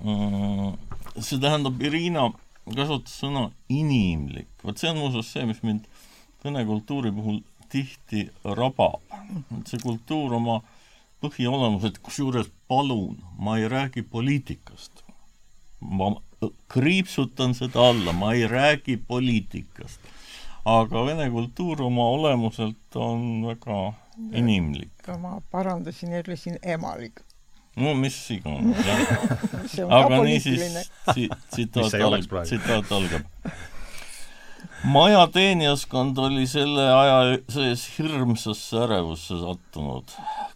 Mm, see tähendab, Irina kasutas sõna inimlik. vot see on muuseas see, mis mind vene kultuuri puhul tihti rabab. et see kultuur oma põhiolemuselt, kusjuures palun, ma ei räägi poliitikast. ma kriipsutan seda alla, ma ei räägi poliitikast. aga vene kultuur oma olemuselt on väga inimlik. ma parandasin jälle siin emalik. no mis iganes, jah. aga niisiis tsitaat algab, tsitaat algab majateenijaskond oli selle aja sees hirmsasse ärevusse sattunud.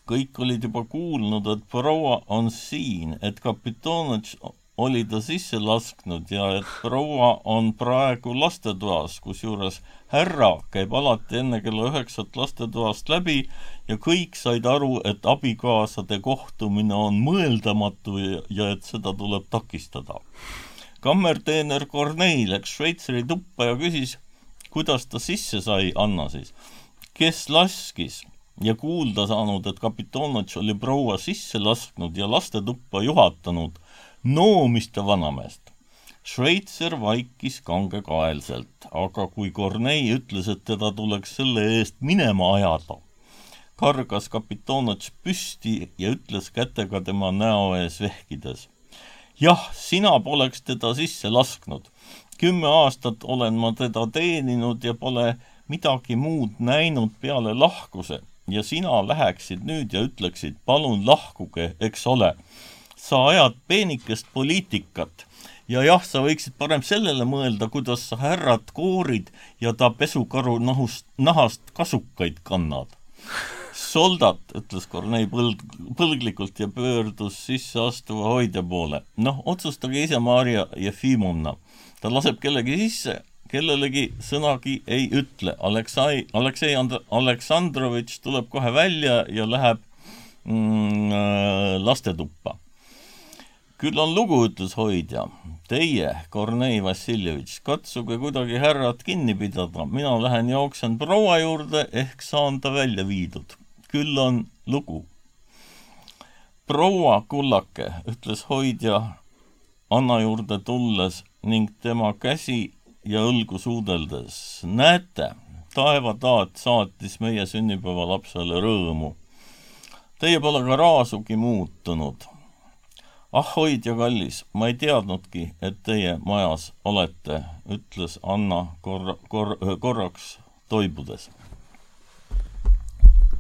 kõik olid juba kuulnud, et proua on siin, et kapitonatš oli ta sisse lasknud ja et proua on praegu lastetoas, kusjuures härra käib alati enne kella üheksat lastetoast läbi ja kõik said aru, et abikaasade kohtumine on mõeldamatu ja, ja et seda tuleb takistada kammerteener Kornei läks Šveitseri tuppa ja küsis, kuidas ta sisse sai, Anna siis, kes laskis ja kuulda saanud, et kapitonatš oli proua sisse lasknud ja lastetuppa juhatanud, noomis ta vanameest. Šveitser vaikis kangekaelselt, aga kui Kornei ütles, et teda tuleks selle eest minema ajada, kargas kapitonatš püsti ja ütles kätega tema näo ees vehkides jah, sina poleks teda sisse lasknud. kümme aastat olen ma teda teeninud ja pole midagi muud näinud peale lahkuse ja sina läheksid nüüd ja ütleksid, palun lahkuge, eks ole. sa ajad peenikest poliitikat ja jah, sa võiksid parem sellele mõelda, kuidas sa härrat koorid ja ta pesukaru nahust, nahast kasukaid kannad soldat, ütles Kornei põld, põlglikult ja pöördus sisseastuva hoidja poole. noh, otsustage ise, Marja Jefimovna. ta laseb kellegi sisse, kellelegi sõnagi ei ütle. Aleksei, Aleksei And-, Aleksandrovitš tuleb kohe välja ja läheb mm, äh, lastetuppa. küll on lugu, ütles hoidja. Teie, Kornei Vassiljevitš, katsuge kuidagi härrat kinni pidada, mina lähen jooksen proua juurde, ehk saan ta välja viidud küll on lugu. proua kullake, ütles hoidja Anna juurde tulles ning tema käsi ja õlgu suudeldes. näete, taevataat saatis meie sünnipäevalapsele rõõmu. Teie pole ka raasugi muutunud. ah, hoidja kallis, ma ei teadnudki, et teie majas olete, ütles Anna korra, kor-, korraks toibudes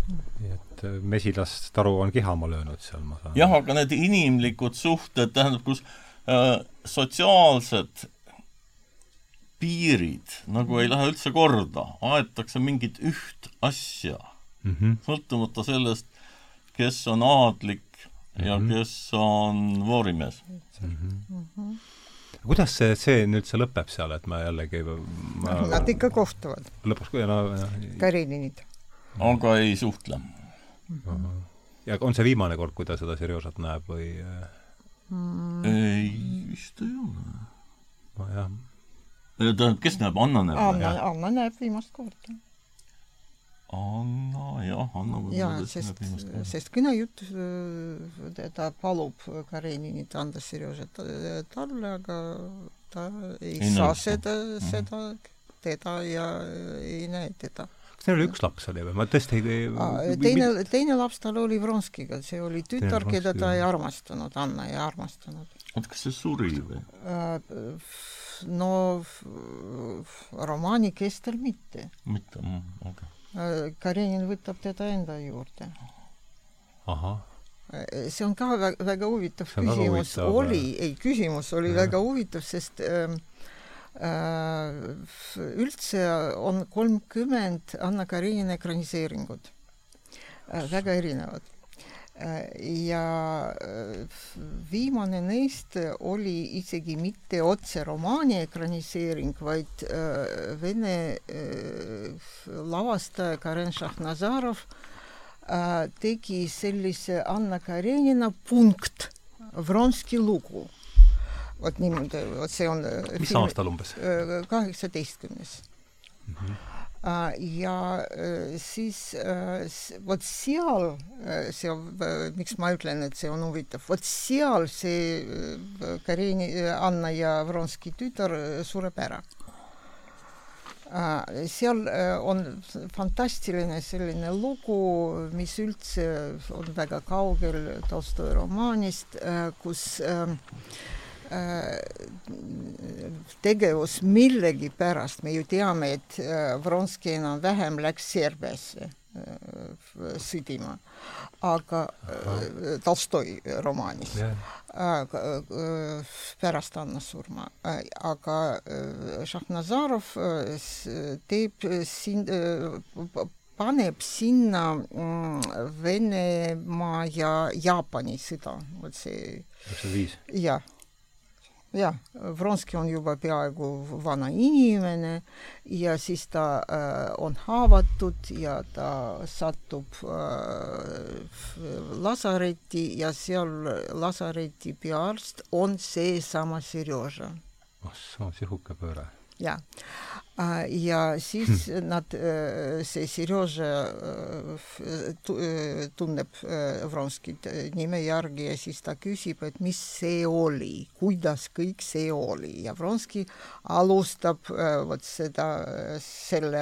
nii et äh, mesilastaru on kihama löönud seal, ma saan jah, aga need inimlikud suhted, tähendab, kus äh, sotsiaalsed piirid nagu ei lähe üldse korda, aetakse mingit üht asja mm, -hmm. sõltumata sellest, kes on aadlik mm -hmm. ja mhm. kes on voorimees mm. -hmm. Mm -hmm kuidas see stseen üldse lõpeb seal, et ma jällegi ma... Nad ikka kohtuvad. lõpuks, no, no Kareninid aga ei suhtle. ja on see viimane kord, kui ta seda Serjožat näeb või mm.? ei, vist ei ole. nojah. tähendab, kes näeb, Anna näeb? Anna, Anna näeb viimast korda. Anna, jah, Anna jaa, sest, sest kõnejutt ta palub Kareninit anda Serjožat talle, aga ta ei, ei saa seda, seda, teda ja ei näe teda neil oli üks laps oli või? ma tõesti ei teine, teine laps tal oli Vronskiga, see oli tütar, keda ta ei armastanud, Anna ei armastanud. oota, kas see suri või? Äh, no romaani kestel mitte. mitte, okei okay.. Äh, Karenin võtab teda enda juurde. ahah äh, see on ka väga, väga huvitav küsimus, oli, ei küsimus oli ja. väga huvitav, sest äh, Äh, üldse on kolmkümmend Anna Karenina ekraniseeringut, äh, väga erinevad. Äh, ja viimane neist oli isegi mitte otse romaani ekraniseering, vaid vene lavastaja Karen Šahnazarov äh, tegi sellise Anna Karenina punkt, Vronski lugu. Vot niimoodi, vot see on mis film, aastal umbes? kaheksateistkümnes mm. -hmm ja siis vot seal, see miks ma ütlen, et see on huvitav, vot seal see Karini, Anna ja Vronski tütar sureb ära seal on fantastiline selline lugu, mis üldse on väga kaugel Tolstoi romaanist, kus tegevus millegipärast, me ju teame, et Vronski enam-vähem läks Serbiasse sõdima, aga Tolstoi romaanis. Yeah pärast Anna surma, aga Šahnazarov teeb siin, paneb sinna Venemaa ja Jaapani sõda, vot see. üheksakümmend viis. jah jah, Vronski on juba peaaegu vana inimene ja siis ta äh, on haavatud ja ta satub äh, lasaretti ja seal lasareti peaarst on seesama Serjoža. oh soo, sihuke pööre. jaa ja siis nad, see Serjoža tunneb Vronskit nime järgi ja siis ta küsib, et mis see oli, kuidas kõik see oli ja Vronski alustab vot seda, selle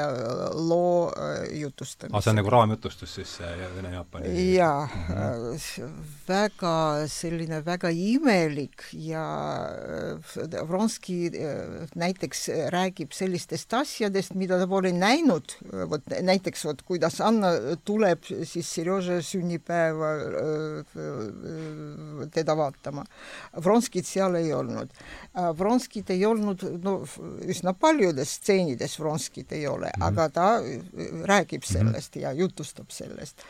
loo jutustamist. see on nagu raamjutustus siis Vene-Jaapani? jaa mm, -hmm. väga selline väga imelik ja Vronski näiteks räägib sellistest sellistest asjadest, mida ta pole näinud, vot näiteks vot kuidas Anna tuleb siis Serjoža sünnipäeva teda vaatama. Vronskit seal ei olnud. Vronskit ei olnud, no üsna paljudes stseenides Vronskit ei ole mm, -hmm. aga ta räägib mhm. sellest mm -hmm. ja jutustab sellest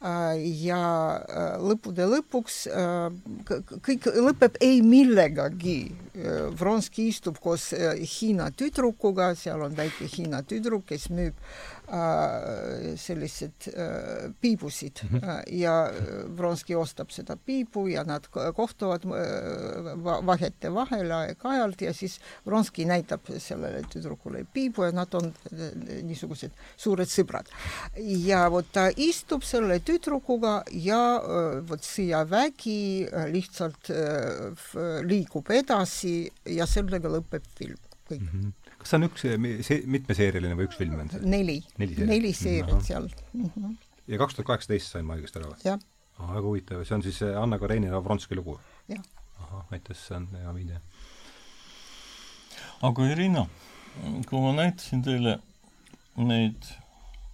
ja lõppude lõpuks kõik lõpeb ei millegagi. Vronski istub koos Hiina tüdrukuga, seal on väike Hiina tüdruk, kes müüb sellised äh, piibusid mm -hmm. ja Vronski ostab seda piibu ja nad kohtuvad vahete vahel aeg-ajalt ja siis Vronski näitab sellele tüdrukule piibu ja nad on niisugused suured sõbrad. ja vot ta istub selle tüdrukuga ja vot sõjavägi lihtsalt liigub edasi ja sellega lõpeb film kõik mm. -hmm kas see on üks see, mitmeseerialine või üks film on see? neli, neli seeriat seal mm. -hmm. ja kaks tuhat kaheksateist sain ma õigesti aru? jah. väga huvitav, see on siis Anna Karenina Vronski lugu? jah. ahah, aitäh, see on hea viide. aga Irina, kui ma näitasin teile neid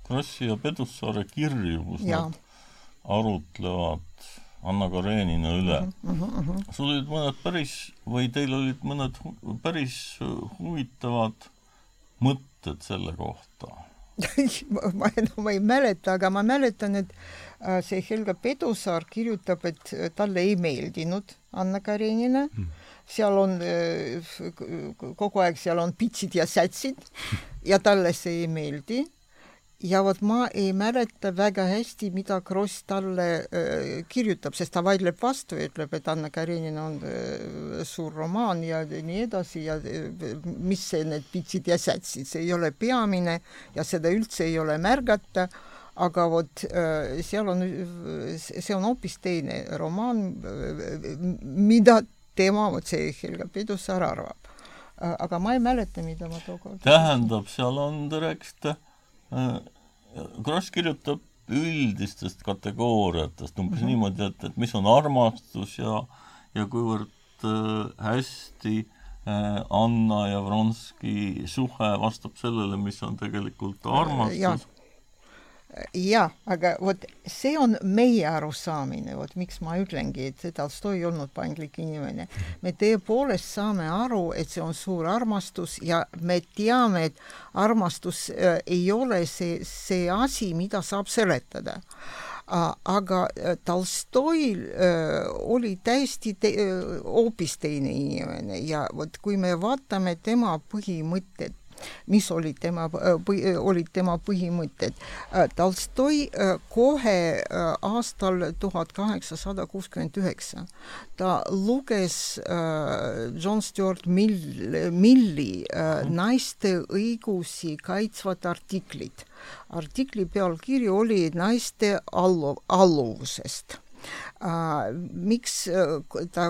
Krossi ja Pedussaare kirju, kus ja. nad arutlevad Anna Karenina üle mm. -hmm. sul olid mõned päris või teil olid mõned hu päris huvitavad mõtted selle kohta ma enam ei mäleta, aga ma mäletan, et äh, see Helga Pedusaar kirjutab, et talle ei meeldinud Anna Karenina mm. seal on äh, kogu aeg, seal on pitsid ja sätsid ja talle see ei meeldi ja vot ma ei mäleta väga hästi, mida Kross talle äh, kirjutab, sest ta vaidleb vastu ja ütleb, et Anna Karenina on äh, suur romaan ja nii edasi ja äh, mis see, need pitsid ja sätsid, see ei ole peamine ja seda üldse ei ole märgata, aga vot äh, seal on, see on hoopis teine romaan, mida tema, vot see Helga Pedussaar arvab. Äh, aga ma ei mäleta, mida ma tookord tähendab, seal on, te rääkisite Kross kirjutab üldistest kategooriatest umbes mm -hmm. niimoodi, et, et mis on armastus ja, ja kuivõrd äh, hästi äh, Anna ja Vronski suhe vastab sellele, mis on tegelikult armastus jah, aga vot see on meie arusaamine, vot miks ma ütlengi, et Tolstoi ei olnud paindlik inimene. me tõepoolest saame aru, et see on suur armastus ja me teame, et armastus äh, ei ole see, see asi, mida saab seletada aga äh, Tolstoil äh, oli täiesti te, hoopis teine inimene ja vot kui me vaatame tema põhimõtted, mis olid tema, olid tema põhimõtted. Tolstoi kohe aastal tuhat kaheksasada kuuskümmend üheksa ta luges John Stuart Mill, Milli naiste õigusi kaitsvat artiklit. artikli pealkiri oli naiste allu-, alluvusest miks ta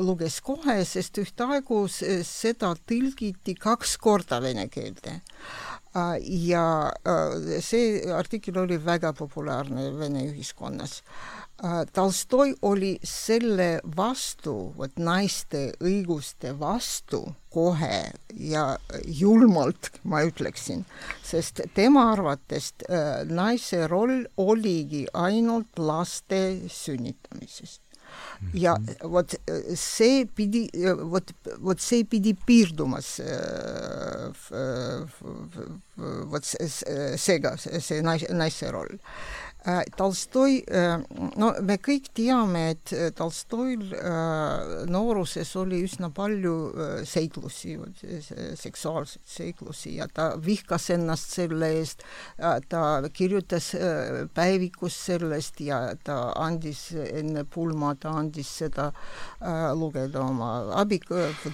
luges kohe, sest ühtaegu seda tõlgiti kaks korda vene keelde. Ja uh, see artikkel oli väga populaarne Vene ühiskonnas. Äh, Tolstoi oli selle vastu, vot naiste õiguste vastu kohe ja julmalt, ma ütleksin, sest tema arvates äh, naise roll oligi ainult laste sünnitamisest ja mhm. vot see pidi, vot, vot see pidi piirdumas vot seega, see naise, naise roll Äh, Tolstoi, äh, no me kõik teame, et äh, Tolstoil nooruses oli üsna palju seiklusi, seksuaalseid seiklusi ja ta vihkas ennast selle eest, ta kirjutas päevikus sellest ja ta andis enne pulma, ta andis seda lugeda oma abi,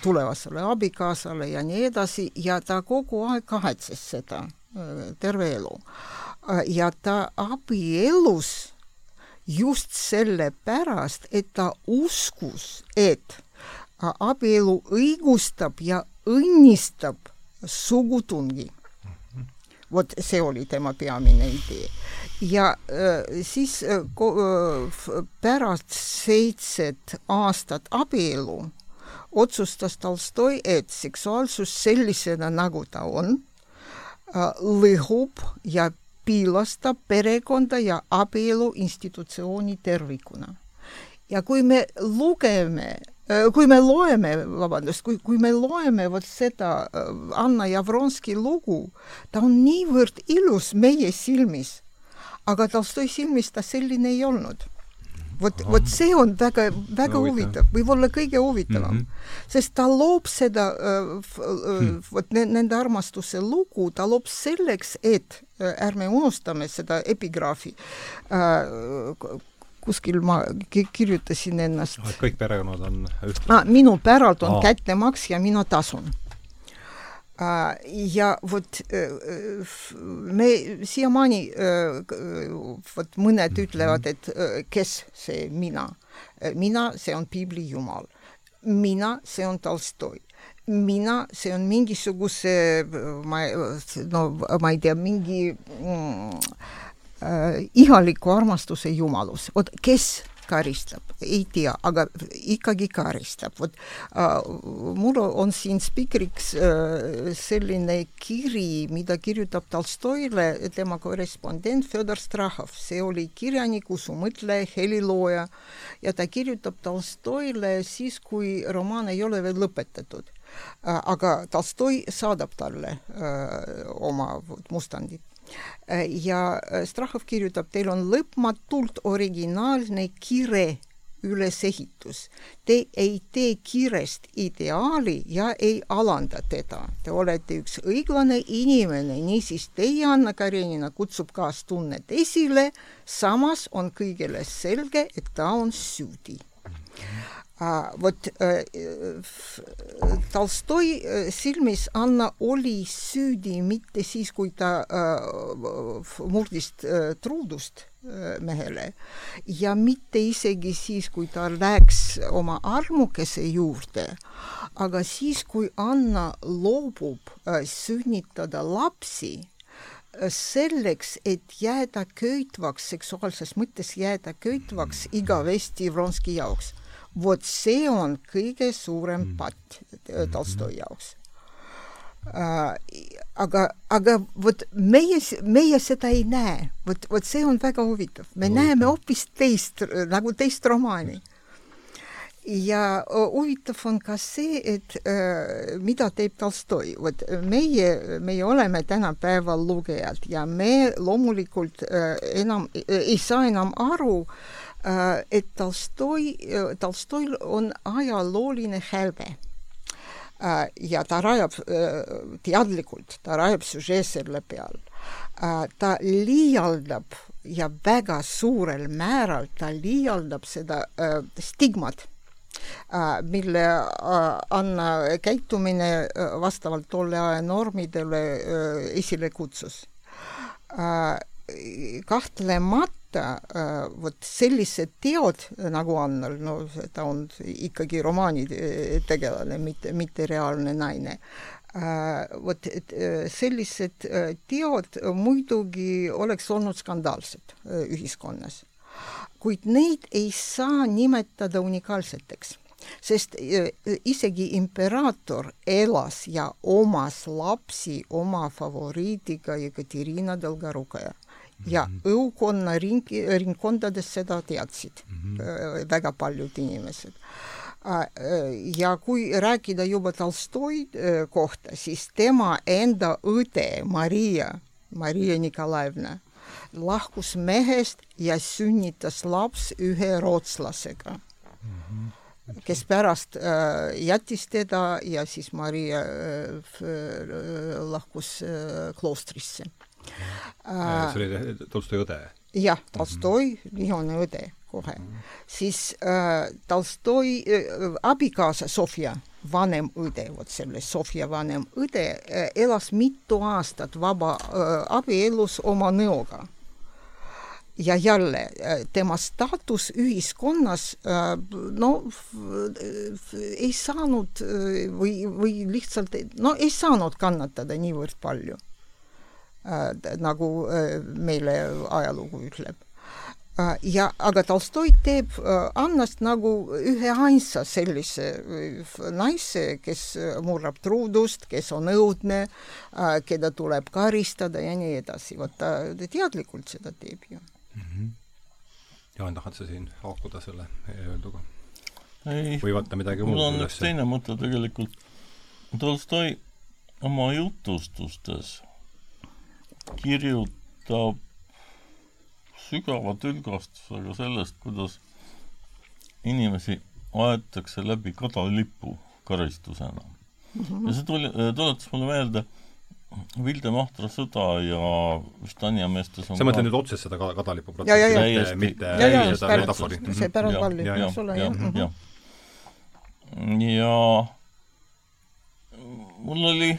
tulevasele abikaasale ja nii edasi ja ta kogu aeg kahetses seda terve elu ja ta abiellus just sellepärast, et ta uskus, et abielu õigustab ja õnnistab sugutungi. vot see oli tema peamine idee. ja äh, siis äh, äh, pärast seitset aastat abielu otsustas Tolstoi, et seksuaalsus sellisena, nagu ta on, lõhub ja piilastab perekonda ja abielu institutsiooni tervikuna. ja kui me lugeme äh, kui me loeme, vabandust, kui, kui me loeme vot seda äh, Anna Javronski lugu, ta on niivõrd ilus meie silmis, aga Tolstoi silmis ta selline ei olnud vot, vot see on väga, väga huvitav, võib-olla kõige huvitavam mm, -hmm. sest ta loob seda äh, äh, vot nende armastuse lugu, ta loob selleks, et äh, ärme unustame seda epigraafi kuskil ma kirjutasin ennast. kõik perekonnad on üht- ah,. minu päralt on kättemaks ja mina tasun ja vot me siiamaani, vot mõned ütlevad, et kes see mina. mina, see on piibli jumal. mina, see on Tolstoi mina, see on mingisuguse, ma, no ma ei tea, mingi mm, äh, ihaliku armastuse jumalus. vot kes karistab, ei tea, aga ikkagi karistab. vot äh, mul on siin spikriks äh, selline kiri, mida kirjutab Tolstoile tema korrespondent Fjodor Strahov, see oli kirjanik, usumõtleja, helilooja ja ta kirjutab Tolstoile siis, kui romaan ei ole veel lõpetatud äh,. aga Tolstoi saadab talle äh, oma mustandit ja Strahov kirjutab, teil on lõpmatult originaalne kire ülesehitus. Te ei tee kirest ideaali ja ei alanda teda. Te olete üks õiglane inimene, niisiis teie, Anna Karenina, kutsub kaastunnet esile, samas on kõigile selge, et ta on süüdi vot Tolstoi silmis Anna oli süüdi mitte siis, kui ta murdis truudust mehele ja mitte isegi siis, kui ta läks oma armukese juurde, aga siis, kui Anna loobub sünnitada lapsi selleks, et jääda köitvaks, seksuaalses mõttes jääda köitvaks igavesti Vronski jaoks vot see on kõige suurem mm. patt äh, Tolstoi jaoks äh,. aga, aga vot meie, meie seda ei näe, vot, vot see on väga huvitav, me huvitav. näeme hoopis teist, nagu teist romaani ja huvitav on ka see, et äh, mida teeb Tolstoi, vot meie, meie oleme tänapäeval lugejad ja me loomulikult äh, enam äh, ei saa enam aru Äh, et Tolstoi, äh, Tolstoil on ajalooline hälve. ja ta rajab teadlikult, ta rajab süžee selle peal. ta liialdab ja väga suurel määral ta liialdab seda stigmat mille Anna käitumine vastavalt tolle aja normidele esile kutsus. kahtlemata vot sellised teod nagu Annal, no ta on ikkagi romaani tegelane, mitte, mitte reaalne naine. vot sellised teod muidugi oleks olnud skandaalsed ühiskonnas kuid neid ei saa nimetada unikaalseteks, sest isegi imperaator elas ja omas lapsi oma favoriidiga Jekaterina Dolgorukaja ja mm -hmm. õukonna ring, ringkondades seda teadsid mm -hmm. väga paljud inimesed. ja kui rääkida juba Tolstoi kohta, siis tema enda õde Maria, Maria Nikolaevna lahkus mehest ja sünnitas laps ühe rootslasega mm, -hmm. kes pärast äh, jättis teda ja siis Maria äh, lahkus äh, kloostrisse äh,. See oli Tolstoi õde? jah, Tolstoi mm -hmm. vihane õde kohe mm. -hmm. siis äh, Tolstoi äh, abikaasa Sofia vanem õde, vot selle Sofia vanem õde äh, elas mitu aastat vaba äh, abielus oma nõoga ja jälle äh, tema staatus ühiskonnas äh, no ei saanud äh, või, või lihtsalt no ei saanud kannatada niivõrd palju, nagu meile ajalugu ütleb ja aga Tolstoi teeb Annast nagu ühe ainsa sellise naise, kes murrab truudust, kes on õudne, keda tuleb karistada ja nii edasi. vot ta teadlikult seda teeb ju mm. -hmm. Jaan, tahad sa siin haakuda selle öelduga? ei, või võtta midagi muud mul on üks teine mõte tegelikult. Tolstoi oma jutustustes kirjutab sügava tülgastusega sellest, kuidas inimesi aetakse läbi kadalipu karistusena mm. -hmm. ja see tuli, tuletas mulle meelde Vilde Mahtra sõda ja vist Anja meestes on sa mõtled nüüd otseselt seda kadalipu protsessi, mitte, mitte seda metafori? see pärandvalli, eks ole, jah. jah. ja mul oli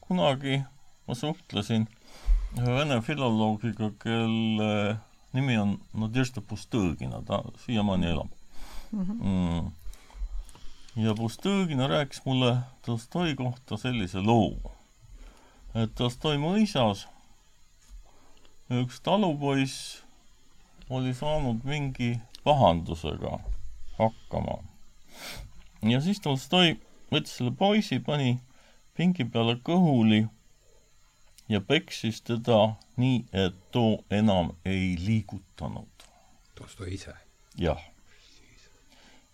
kunagi, ma suhtlesin ühe vene filoloogiga, kelle nimi on Nadežda Pustõgina, ta siiamaani elab mm. -hmm. ja Pustõgina rääkis mulle Tolstoi kohta sellise loo et Tolstoi mõisas üks talupoiss oli saanud mingi pahandusega hakkama. ja siis Tolstoi võttis selle poisi, pani pingi peale kõhuli ja peksis teda nii, et too enam ei liigutanud. Tolstoi ise? jah.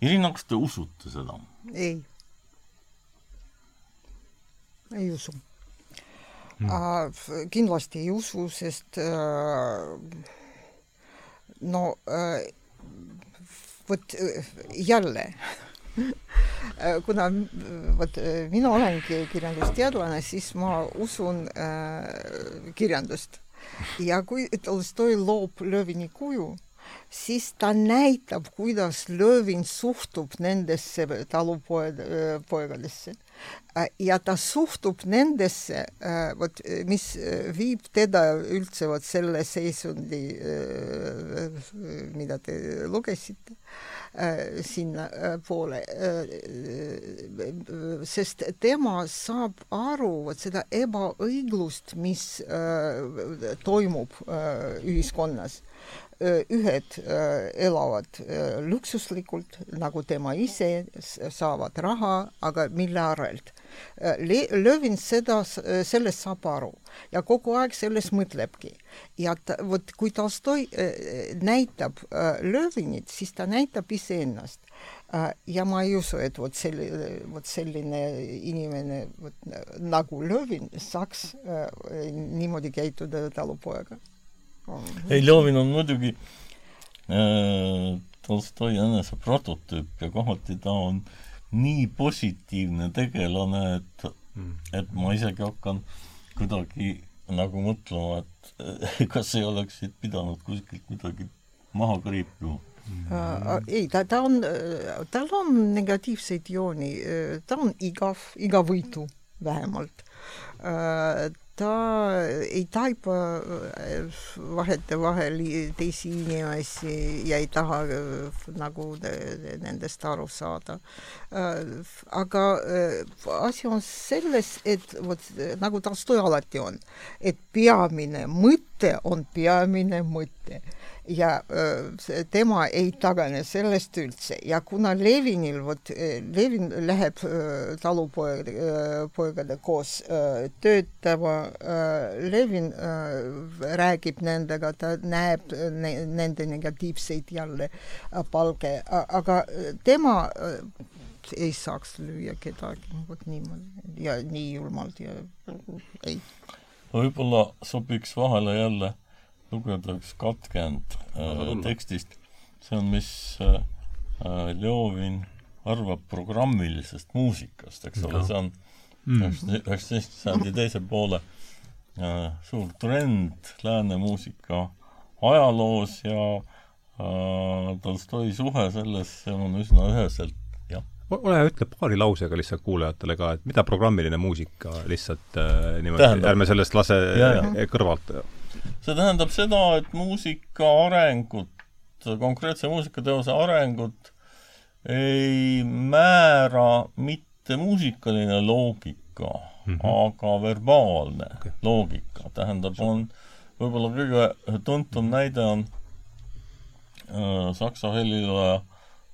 Irina, kas te usute seda? ei. ei usu mm.. kindlasti ei usu, sest no vot jälle kuna vot mina olengi kirjandusteadlane, siis ma usun äh, kirjandust. ja kui Tolstoi loob Lövini kuju, siis ta näitab, kuidas Lövin suhtub nendesse talupoegadesse Äh, ja ta suhtub nendesse, äh, vot mis äh, viib teda üldse vot selle seisundi, mida te lugesite, sinnapoole. sest tema saab aru vot seda ebaõiglust, mis toimub ühiskonnas ühed elavad luksuslikult, nagu tema ise, saavad raha, aga mille arvelt Lövin seda, sellest saab aru ja kogu aeg sellest mõtlebki. ja ta, vot kui Tolstoi näitab Lövinit, siis ta näitab iseennast. ja ma ei usu, et vot selline, vot selline inimene vot, nagu Lövin saaks niimoodi käituda talupoega. Ei, Lövin on muidugi äh, Tolstoi enese prototüüp ja kohati ta on nii positiivne tegelane, et mm., et ma isegi hakkan kuidagi nagu mõtlema, et kas ei oleks siit pidanud kuskilt midagi maha kriipima. Uh, ei, ta, ta on, tal on negatiivseid jooni, ta on igav, igavõitu vähemalt. Uh, ta ei taipa vahetevahel teisi inimesi ja ei taha nagu nendest aru saada. aga asi on selles, et vot nagu Tolstoi alati on, et peamine mõte on peamine mõte ja tema ei tagane sellest üldse. Ja kuna Levinil, vot Levin läheb talupoeg, poegade koos öö, töötama, Levin räägib nendega, ta näeb ne, nende negatiivseid jälle palge, aga tema ei saaks lüüa kedagi vot niimoodi. Ja nii julmalt ja ei. võib-olla sobiks vahele jälle lugeda üks katkend äh, tekstist, see on, mis äh, äh, Ljovin arvab programmilisest muusikast, eks ole, see on mm. üheksateistkümnenda sajandi teise poole äh, suur trend lääne muusika ajaloos ja äh, Tolstoi suhe sellesse on üsna üheselt jah. ole hea, ütle paari lausega lihtsalt kuulajatele ka, et mida programmiline muusika lihtsalt äh, niimoodi, ärme sellest lase ja, ja. kõrvalt see tähendab seda, et muusika arengut, konkreetse muusikateose arengut ei määra mitte muusikaline loogika mm, -hmm. aga verbaalne okay. loogika. tähendab, on võib-olla kõige tuntum näide on äh, saksa heliloja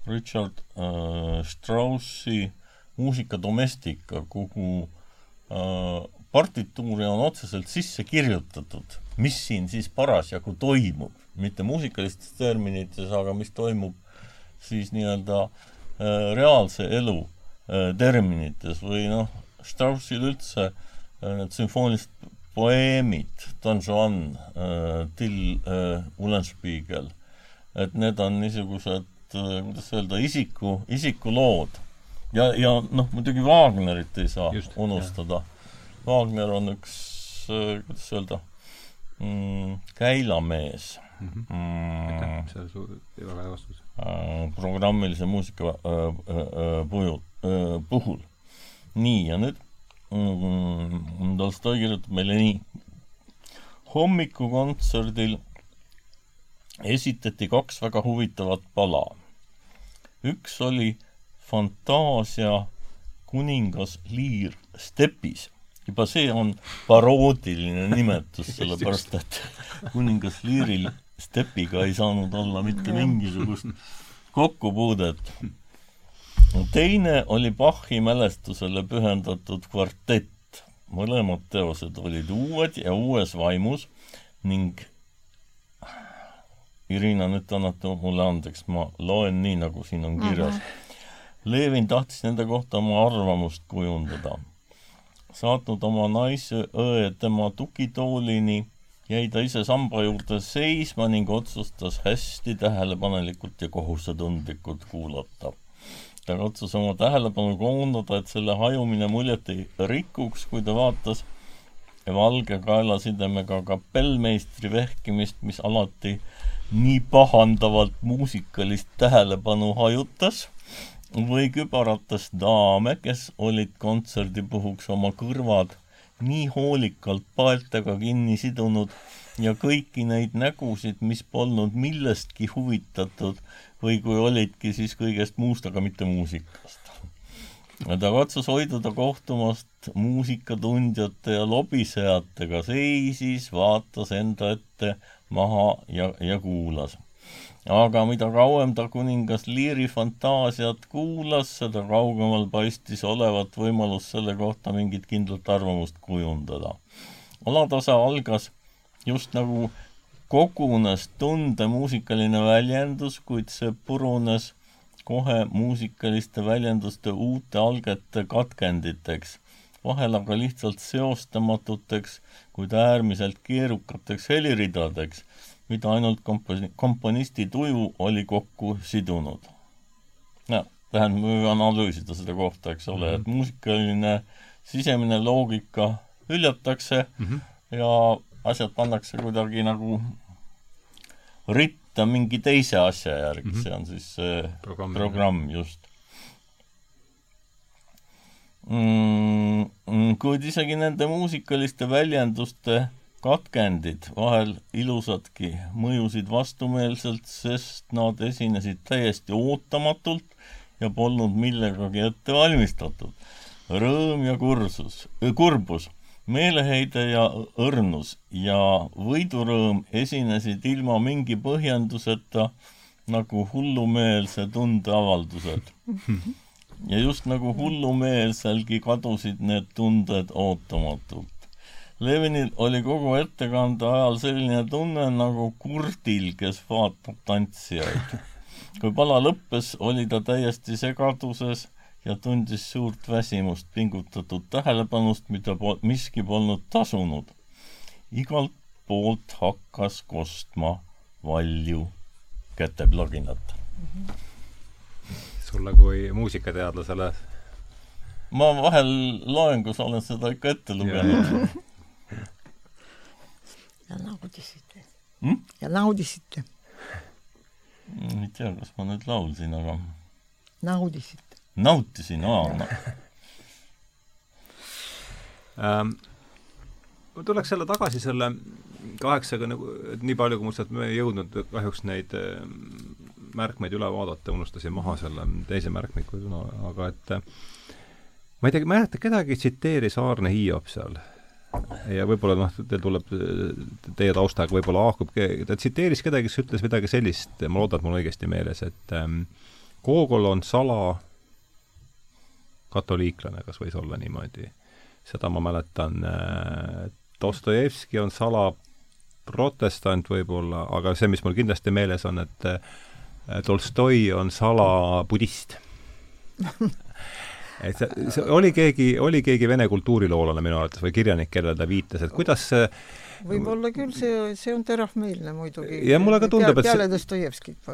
Richard äh, Straussi muusika domestika, kuhu äh, partituuri on otseselt sisse kirjutatud mis siin siis parasjagu toimub, mitte muusikalistes terminites, aga mis toimub siis nii-öelda äh, reaalse elu äh, terminites või noh, Straussil üldse äh, need sümfoonilised poeemid, Don Juan Till Ulenspiegel, et need on niisugused kuidas öelda, isiku, isikulood. ja, ja noh, muidugi Wagnerit ei saa Just, unustada. Wagner on üks kuidas öelda mm,? Käilamees mm. -hmm. Mm, see on väga hea vastus äh,. programmilise muusika äh, äh, puhul äh,, puhul. nii, ja nüüd mm, Tolstoi kirjutab meile nii. hommikukontserdil esitati kaks väga huvitavat pala. üks oli Fantaasia kuningas Liir stepis juba see on paroodiline nimetus, sellepärast et kuningas Liiril stepiga ei saanud olla mitte mingisugust kokkupuudet. teine oli Bachi mälestusele pühendatud kvartett. mõlemad teosed olid uued ja uues vaimus ning Irina, nüüd te annate mulle andeks, ma loen nii, nagu siin on kirjas mm. -hmm. Levin tahtis nende kohta oma arvamust kujundada saatnud oma naise õe tema tukitoolini, jäi ta ise samba juurde seisma ning otsustas hästi tähelepanelikult ja kohusetundlikult kuulata. ta katsus oma tähelepanu koondada, et selle hajumine muljet ei rikuks, kui ta vaatas valge kaelasidemega kapellmeistri vehkimist, mis alati nii pahandavalt muusikalist tähelepanu hajutas või kübarates daame, kes olid kontserdi puhuks oma kõrvad nii hoolikalt paeltega kinni sidunud ja kõiki neid nägusid, mis polnud millestki huvitatud või kui olidki, siis kõigest muust, aga mitte muusikast. ta katsus hoiduda kohtumast muusikatundjate ja lobisejatega, seisis, vaatas enda ette maha ja, ja kuulas aga mida kauem ta kuningas Liiri fantaasiat kuulas, seda kaugemal paistis olevat võimalus selle kohta mingit kindlat arvamust kujundada. alatasa algas just nagu kogunes tunde muusikaline väljendus, kuid see purunes kohe muusikaliste väljenduste uute algete katkenditeks, vahel aga lihtsalt seostamatuteks, kuid äärmiselt keerukateks heliridadeks mida ainult kompos-, komponisti tuju oli kokku sidunud. no tähendab, me võime analüüsida seda kohta, eks ole, et muusikaline sisemine loogika hüljatakse mm -hmm. ja asjad pannakse kuidagi nagu ritta mingi teise asja järgi mm, -hmm. see on siis see programm, programm, just mm,. mm kuid isegi nende muusikaliste väljenduste katkendid, vahel ilusadki, mõjusid vastumeelselt, sest nad esinesid täiesti ootamatult ja polnud millegagi ette valmistatud. rõõm ja kursus, kurbus, meeleheide ja õrnus ja võidurõõm esinesid ilma mingi põhjenduseta nagu hullumeelse tundeavaldused. ja just nagu hullumeelselgi kadusid need tunded ootamatult. Levinil oli kogu ettekande ajal selline tunne nagu kurdil, kes vaatab tantsijaid. kui pala lõppes, oli ta täiesti segaduses ja tundis suurt väsimust pingutatud tähelepanust, mida po-, miski polnud tasunud. igalt poolt hakkas kostma valju käteplaginat mm. -hmm. sulle kui muusikateadlasele? ma vahel loengus olen seda ikka ette lugenud ja naudisite hmm?? ja naudisite? ei tea, kas ma nüüd laulsin, aga naudisite? nautisin, aa no. ähm, ma tuleks jälle tagasi selle kaheksaga nagu, et nii palju, kui mul sealt me ei jõudnud kahjuks neid ähm, märkmeid üle vaadata, unustasin maha selle teise märkmiku sõna, aga et ma ei tea, ma ei mäleta, kedagi tsiteeris Aarne Hiiop seal ja võib-olla noh, teil tuleb, teie taustaga võib-olla haakub, ta tsiteeris kedagi, kes ütles midagi sellist, ma loodan, et mul õigesti meeles, et ähm, Gogol on sala katoliiklane, kas võis olla niimoodi. seda ma mäletan äh,, Dostojevski on sala protestant võib-olla, aga see, mis mul kindlasti meeles on, et äh, Tolstoi on sala budist et see, see oli keegi, oli keegi vene kultuuriloolane minu arvates või kirjanik, kellele ta viitas, et kuidas see võib-olla küll, see, see on teravmeelne muidugi. ja mulle ka tundub, et peale Dostojevskit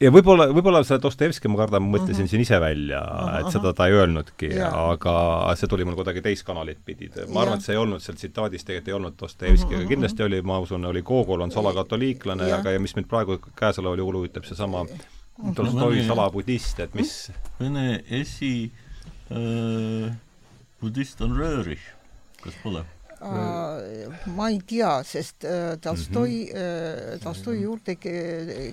ja võib-olla, võib-olla see Dostojevski, ma kardan, ma mõtlesin uh mhm. -huh. siin ise välja, et seda ta ei öelnudki, aga see tuli mul kuidagi teist kanalit pidi. ma arvan, et see ei olnud seal tsitaadis, tegelikult ei olnud Dostojevski uh, -huh. aga kindlasti oli, ma usun, oli Gogol on salakatoliiklane, aga ja mis mind praegu käesoleval juhul huvitab, seesama Tolstoi salabudist, et mis Vene esi äh, budist on Röörich, kas pole? Ma ei tea, sest uh, Tolstoi mm, -hmm. Tolstoi juurde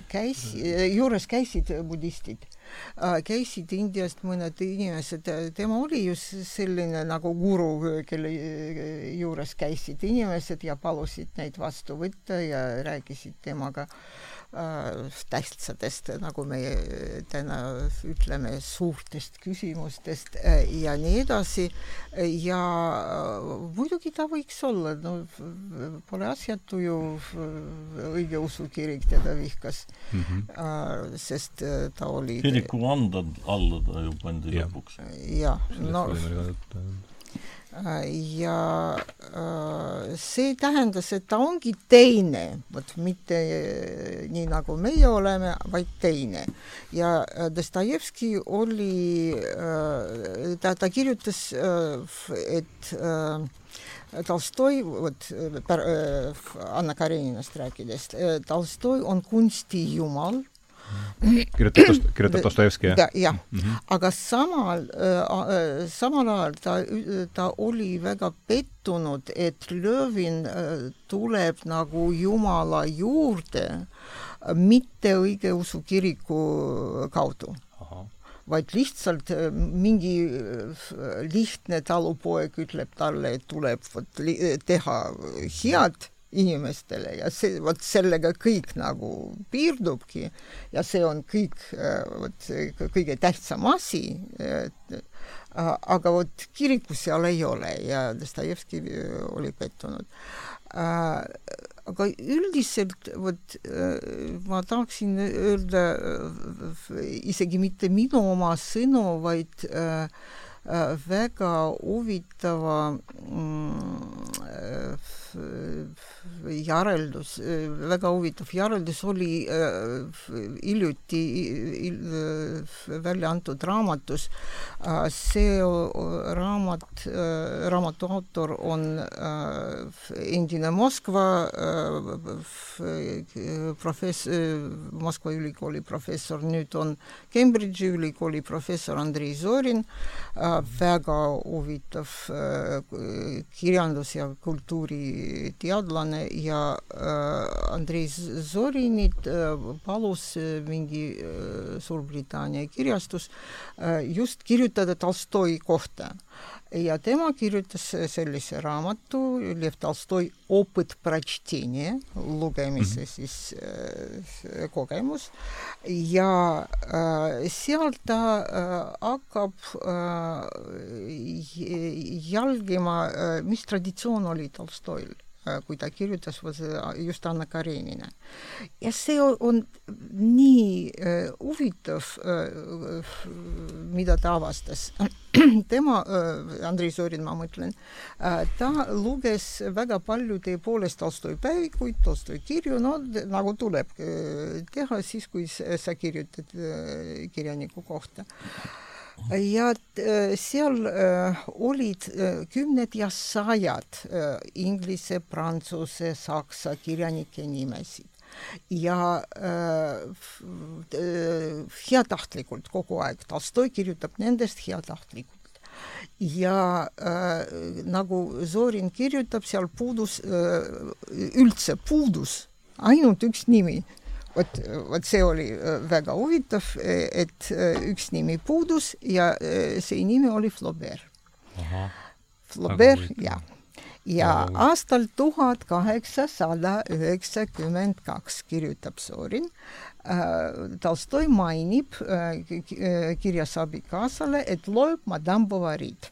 käis, juures käisid budistid käisid Indiast mõned inimesed, tema oli just selline nagu guru, kelle juures käisid inimesed ja palusid neid vastu võtta ja rääkisid temaga Äh, tähtsatest, nagu me täna ütleme, suurtest küsimustest äh, ja nii edasi. ja äh, muidugi ta võiks olla, no pole asjatu ju, õigeusu kirik teda vihkas mm, -hmm. sest ta oli kiriku anda alla ta ju pandi lõpuks. jah, no ja äh, see tähendas, et ta ongi teine, vot mitte äh, nii, nagu meie oleme, vaid teine. ja äh, Dostojevski oli, ta, ta kirjutas, et Tolstoi, vot Anna Kareninast rääkides, Tolstoi on kunstijumal kirjutab kirjutab Dostojevski, jah? jah mm -hmm., aga samal äh,, samal ajal ta, ta oli väga pettunud, et Lövin äh, tuleb nagu Jumala juurde mitte õigeusu kiriku kaudu vaid lihtsalt äh, mingi äh, lihtne talupoeg ütleb talle, et tuleb vot teha head inimestele ja see, vot sellega kõik nagu piirdubki ja see on kõik vot see kõige tähtsam asi. aga vot kiriku seal ei ole ja Dostojevski oli pettunud. aga üldiselt vot ma tahaksin öelda isegi mitte minu oma sõnu, vaid väga huvitava mm, järeldus, väga huvitav järeldus oli hiljuti välja antud raamatus. see raamat, raamatu autor on endine Moskva professor, Moskva ülikooli professor, nüüd on Cambridge'i ülikooli professor Andrei Zorin, väga huvitav kirjandus- ja kultuuriteadlane ja Andrei Zorinit palus mingi Suurbritannia kirjastus just kirjutada Tolstoi kohta ja tema kirjutas sellise raamatu Lev Tolstoi Opõt protšteenie, lugemise mm -hmm. siis äh, kogemus ja äh, seal ta äh, hakkab äh, jälgima, mis traditsioon oli Tolstoil kui ta kirjutas just Anna Karenina. ja see on nii äh, huvitav mida ta avastas. tema äh,, Andrei Sorin, ma mõtlen äh,, ta luges väga palju tõepoolest Tolstoi päevikuid, Tolstoi kirju, no nagu tuleb äh, teha siis, kui sa kirjutad kirjaniku kohta ja äh, seal äh, olid äh, kümned ja sajad inglise, prantsuse, saksa kirjanike nimesid. Ja heatahtlikult kogu aeg, Tolstoi kirjutab nendest heatahtlikult. ja äh, nagu Zorin kirjutab, seal puudus äh,, üldse puudus ainult üks nimi vot, vot see oli äh, väga huvitav, et äh, üks nimi puudus ja äh, see nimi oli Flaubert. Flaubert, jah. ja aastal tuhat kaheksasada üheksakümmend kaks kirjutab Sorin Tolstoi mainib kirjas abikaasale, et loeb Madame Bovary'd,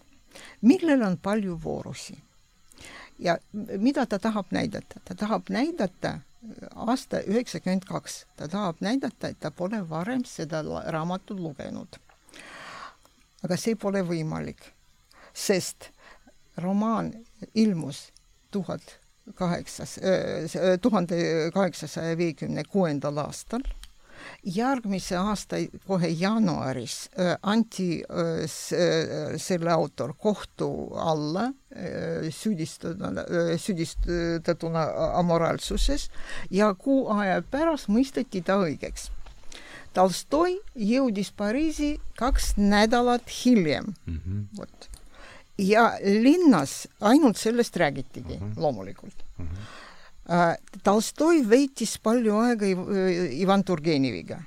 millel on palju voorusi. ja mida ta tahab näidata? ta tahab näidata aasta üheksakümmend kaks, ta tahab näidata, et ta pole varem seda raamatut lugenud. aga see pole võimalik, sest romaan ilmus tuhat kaheksas, tuhande kaheksasaja viiekümne kuuendal aastal järgmise aasta kohe jaanuaris äh, anti äh, äh, selle autor kohtu alla süüdistatuna, süüdistatuna amoraalsuses ja kuu aja pärast mõisteti ta õigeks. Tolstoi jõudis Pariisi kaks nädalat hiljem mm. -hmm. vot. ja linnas ainult sellest räägitigi mm -hmm. loomulikult mm. -hmm Tolstoi veetis palju aega Ivan Turgeneviga,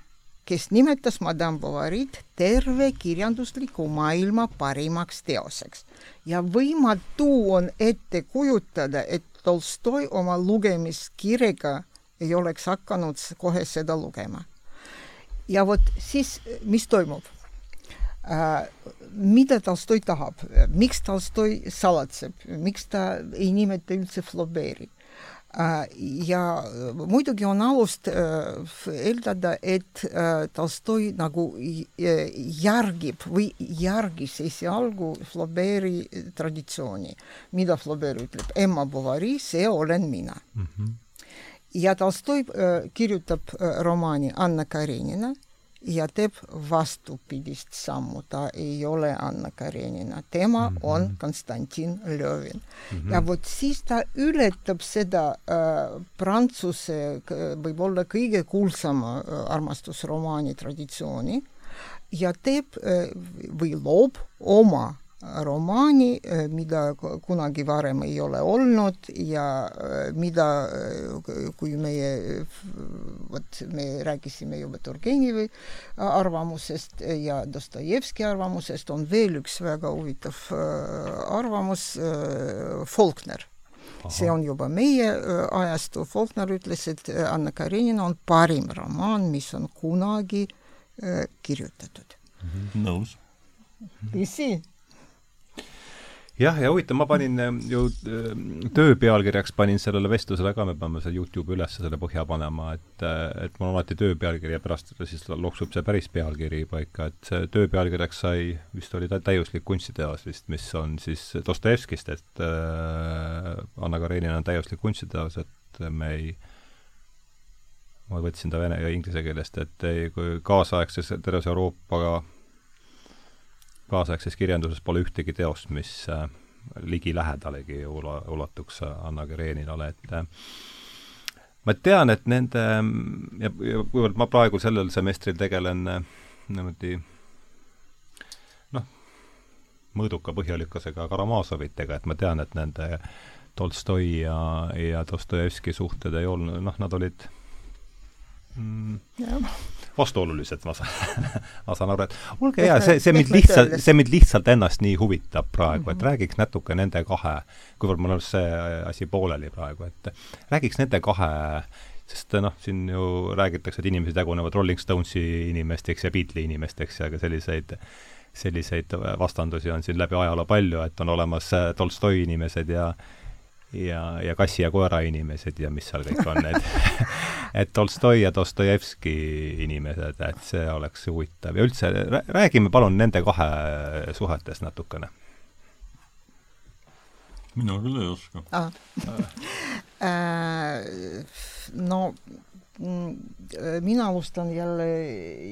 kes nimetas Madame Bovary'd terve kirjandusliku maailma parimaks teoseks ja võimatu on ette kujutada, et Tolstoi oma lugemiskirega ei oleks hakanud kohe seda lugema. ja vot siis, mis toimub äh,? mida Tolstoi tahab, miks Tolstoi salatseb, miks ta ei nimeta üldse Flaubert'i? Äh, ja muidugi on alust äh, eeldada, et äh, Tolstoi nagu järgib või järgis esialgu Flaubert'i traditsiooni. mida Flaubert ütleb, Emma Bovary, see olen mina mm. -hmm. ja Tolstoi kirjutab romaani Anna Karenina ja teeb vastupidist sammu, ta ei ole Anna Karenina, tema mm -hmm. on Konstantin Lövin mm. -hmm. ja vot siis ta ületab seda äh, prantsuse võib-olla kõige kuulsama äh, armastusromaani traditsiooni ja teeb äh, või loob oma romaani, eh, mida kunagi varem ei ole olnud ja eh, mida, eh, kui meie, vot me rääkisime juba Turgenevi arvamusest ja Dostojevski arvamusest, on veel üks väga huvitav arvamus, Faulkner. see on juba meie ajastu, Faulkner ütles, et Anna Karenina on parim romaan, mis on kunagi kirjutatud. nõus. tõsi jah, ja huvitav, ma panin äh, ju äh, töö pealkirjaks panin sellele vestlusele ka, me peame selle Youtube'i üles selle põhja panema, et, et mul on alati töö pealkiri ja pärast siis loksub see päris pealkiri paika, et see töö pealkirjaks sai, vist oli ta täiuslik kunstiteos vist, mis on siis Dostojevskist, et äh, Anna Karenina on täiuslik kunstiteos, et me ei ma võtsin ta vene ja inglise keelest, et ei, kui kaasaegses terves Euroopa kaasaegses kirjanduses pole ühtegi teost, mis äh, ligilähedalegi ula-, ulatuks Anna Kareninale, et äh, ma tean, et nende ja, ja kuivõrd ma praegu sellel semestril tegelen äh, niimoodi noh, mõõduka põhjalikkusega Karamazovitega, et ma tean, et nende Tolstoi ja, ja Dostojevski suhted ei olnud, noh, nad olid mm, vastuolulised, ma saan ma saan aru, et olge hea, see, see mind lihtsalt, see mind lihtsalt ennast nii huvitab praegu mm, -hmm. et mhm. räägiks natuke nende kahe, kuivõrd mul on see asi pooleli praegu, et räägiks nende kahe sest noh, siin ju räägitakse, et inimesed jagunevad Rolling Stonesi inimesteks ja Beatlesi inimesteks ja ka selliseid selliseid vastandusi on siin läbi ajaloo palju, et on olemas Tolstoi inimesed ja ja, ja kassi ja koera inimesed ja mis seal kõik on, et et Tolstoi ja Dostojevski inimesed, et see oleks huvitav ja üldse räägime palun nende kahe suhetest natukene. mina küll ei oska ah. no mm, mina alustan jälle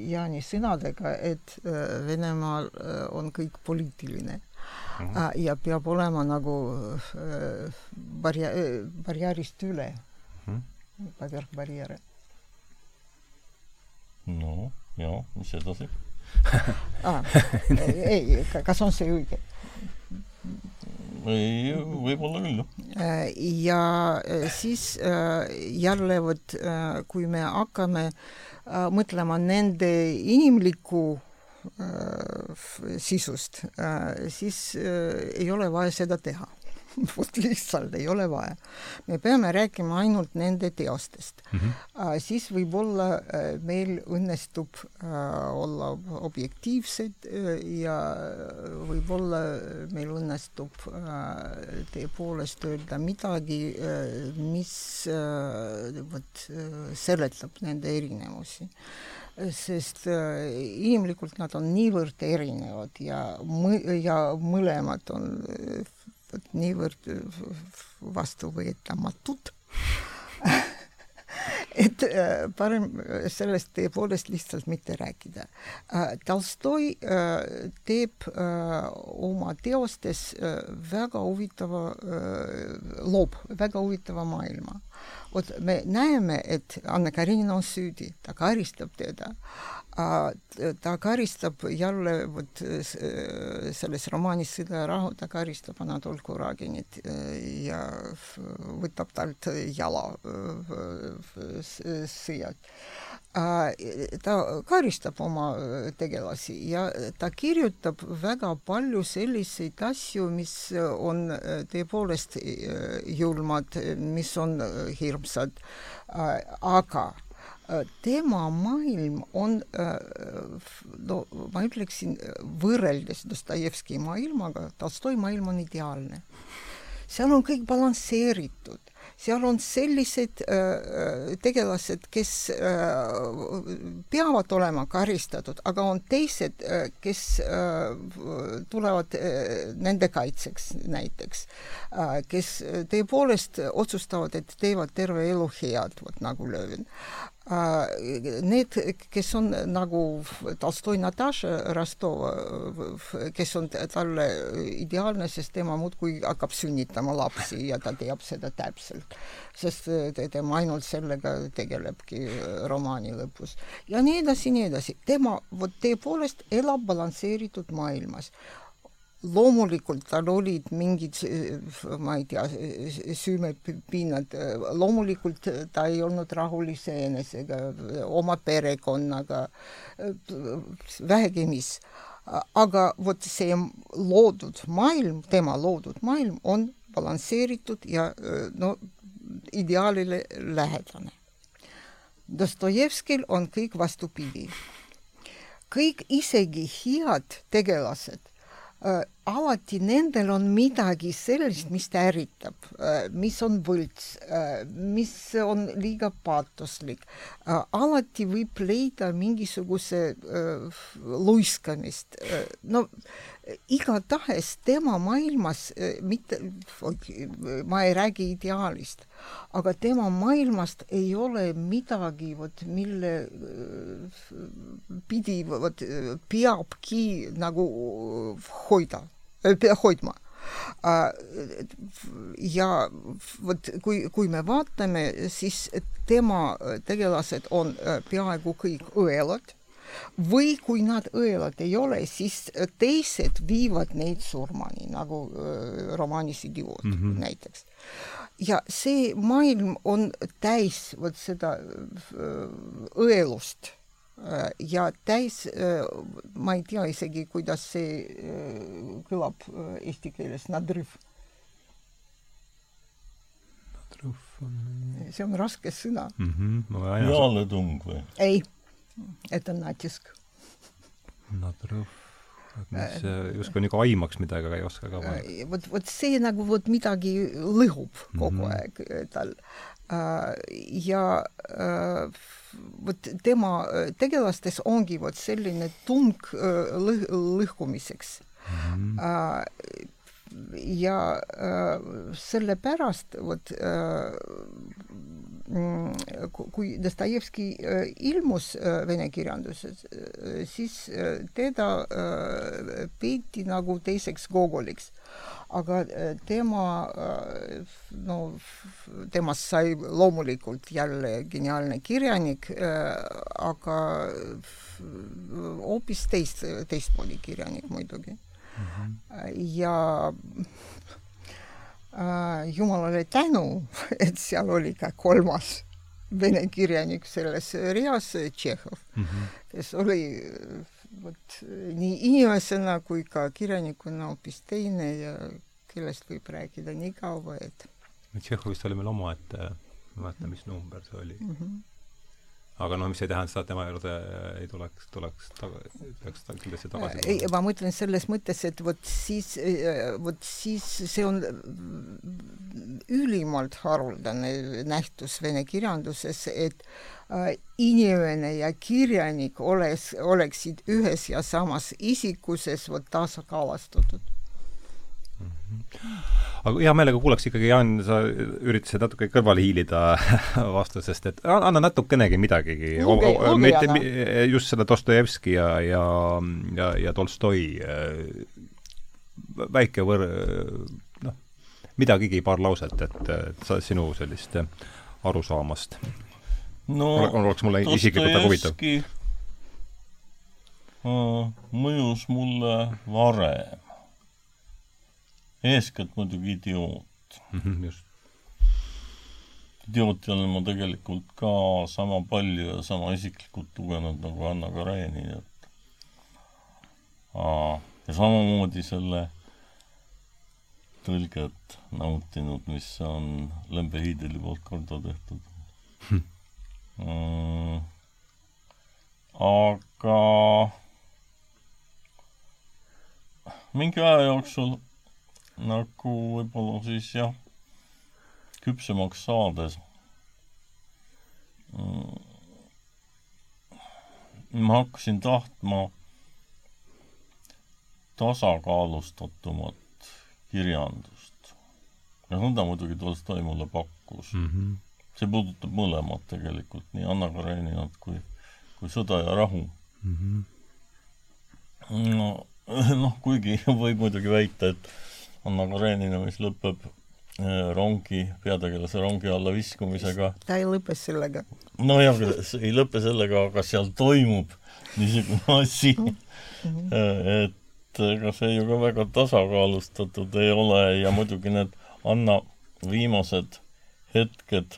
Jaani sõnadega, et äh, Venemaal äh, on kõik poliitiline mm -hmm. ja peab olema nagu äh, barja-, äh, barjäärist üle mm, -hmm. поверх барьера. no ja, mis edasi ah, ei, kas on see õige? ei, võib-olla küll, jah. ja siis jälle vot, kui me hakkame mõtlema nende inimliku Äh, sisust, äh, siis äh, ei ole vaja seda teha vot lihtsalt ei ole vaja. me peame rääkima ainult nende teostest mm. -hmm. siis võib-olla meil õnnestub olla objektiivsed ja võib-olla meil õnnestub tõepoolest öelda midagi, mis vot seletab nende erinevusi sest äh, inimlikult nad on niivõrd erinevad ja mõ-, ja mõlemad on vot niivõrd vastuvõetamatud et äh, parem sellest tõepoolest lihtsalt mitte rääkida äh,. Tolstoi äh, teeb oma teostes väga huvitava loob väga huvitava maailma vot me näeme, et Anne Karin on süüdi, ta karistab teda. Ta karistab jälle vot selles romaanis Sõda ja rahu, ta karistab Anatol Kuraginit ja võtab talt jala sõjad. Ta karistab oma tegelasi ja ta kirjutab väga palju selliseid asju, mis on tõepoolest julmad, mis on hirmsad, aga tema maailm on, no ma ütleksin, võrreldes Dostojevski maailmaga, Tolstoi maailm on ideaalne. seal on kõik balansseeritud seal on sellised tegelased, kes peavad olema karistatud, aga on teised, kes tulevad nende kaitseks näiteks, kes tõepoolest otsustavad, et teevad terve elu head, vot nagu Lövin Need, kes on nagu Tolstoi Natasha Rostova, kes on talle ideaalne, sest tema muudkui hakkab sünnitama lapsi ja ta teab seda täpselt, sest tema ainult sellega tegelebki romaani lõpus. ja nii edasi, nii edasi. tema vot tõepoolest elab balansseeritud maailmas loomulikult tal olid mingid, ma ei tea, süümepinnad, loomulikult ta ei olnud rahul iseenesega, oma perekonnaga, vähegi mis. aga vot see loodud maailm, tema loodud maailm on balansseeritud ja no ideaalile lähedane. Dostojevskil on kõik vastupidi. kõik isegi head tegelased alati nendel on midagi sellist, mis ta ärritab, äh, mis on võlts, äh, mis on liiga paatoslik. alati võib leida mingisuguse luiskamist. no igatahes tema maailmas mitte, ma ei räägi ideaalist, aga tema maailmast ei ole midagi, vot mille pidi, vot peabki nagu hoida hoidma. Ja vot kui, kui me vaatame, siis tema tegelased on peaaegu kõik õelad või kui nad õelad ei ole, siis teised viivad neid surmani, nagu romaanis Idioot mm -hmm. näiteks. ja see maailm on täis vot seda õelust Äh, ja täis, äh, ma ei tea isegi, kuidas see äh, kõlab eesti keeles, nadrõv. nadrõv on see on raske sõna mm. -hmm. jaaletung või? ei, natisk. nadrõv et mis justkui nagu aimaks midagi, aga ei oska ka panna. vot, vot see nagu vot midagi lõhub kogu mm -hmm. aeg tal. ja vot tema äh, tegelastes ongi vot selline tung äh, lõh lõhkumiseks mm. -hmm. ja sellepärast vot mm, kui Dostojevski ilmus vene kirjanduses, siis teda peeti nagu teiseks Gogoliks aga äh, tema, äh, no temast sai loomulikult jälle geniaalne kirjanik, äh, aga hoopis teist, teistmoodi kirjanik muidugi mm. -hmm. ja äh, jumalale tänu, et seal oli ka kolmas vene kirjanik selles reas, Tšehhov mm, -hmm. kes oli vot nii inimesena kui ka kirjanikuna hoopis teine ja kellest võib rääkida nii kaua, et Tšehhovist oli meil omaette, ma ei mäleta, mis number see oli mm. -hmm aga noh, mis ei tähenda seda, et tema juurde ei tuleks, tuleks peaks ta kindlasti tagasi ei, ma mõtlen selles mõttes, et vot siis, vot siis see on ülimalt haruldane nähtus vene kirjanduses, et Äh, inimene ja kirjanik oleks, oleksid ühes ja samas isikuses vot tasakaalustatud aga hea meelega kuulaks ikkagi, Jaan, sa üritasid natuke kõrvale hiilida vastusest, et anna natukenegi midagigi. mitte just seda Dostojevski ja, ja, ja, ja Tolstoi äh, väike võr-, noh, midagigi, paar lauset, et, et sa, sinu sellist arusaamast no oleks mulle isiklikult väga huvitav. mõjus mulle varem. Eeskätt muidugi idioot. -hmm, just. idiooti olen ma tegelikult ka sama palju ja sama isiklikult lugenud nagu Anna Karenini, et aa, ja samamoodi selle tõlget nautinud, mis on Lembe Hiideli poolt korda tehtud hm mm,. aga mingi aja jooksul nagu võib-olla siis jah, küpsemaks saades mm, ma hakkasin tahtma tasakaalustatumat kirjandust. ja nõnda muidugi Tolstoi mulle pakkus mm. -hmm see puudutab mõlemat tegelikult, nii Anna Kareninat kui, kui Sõda ja rahu mm. -hmm. no noh, kuigi võib muidugi väita, et Anna Karenina, mis lõpeb eh, rongi, peategelase rongi alla viskumisega. ta ei lõpe sellega. nojah, ei lõpe sellega, aga seal toimub niisugune asi mm, -hmm. et ega see ju ka väga tasakaalustatud ei ole ja muidugi need Anna viimased hetked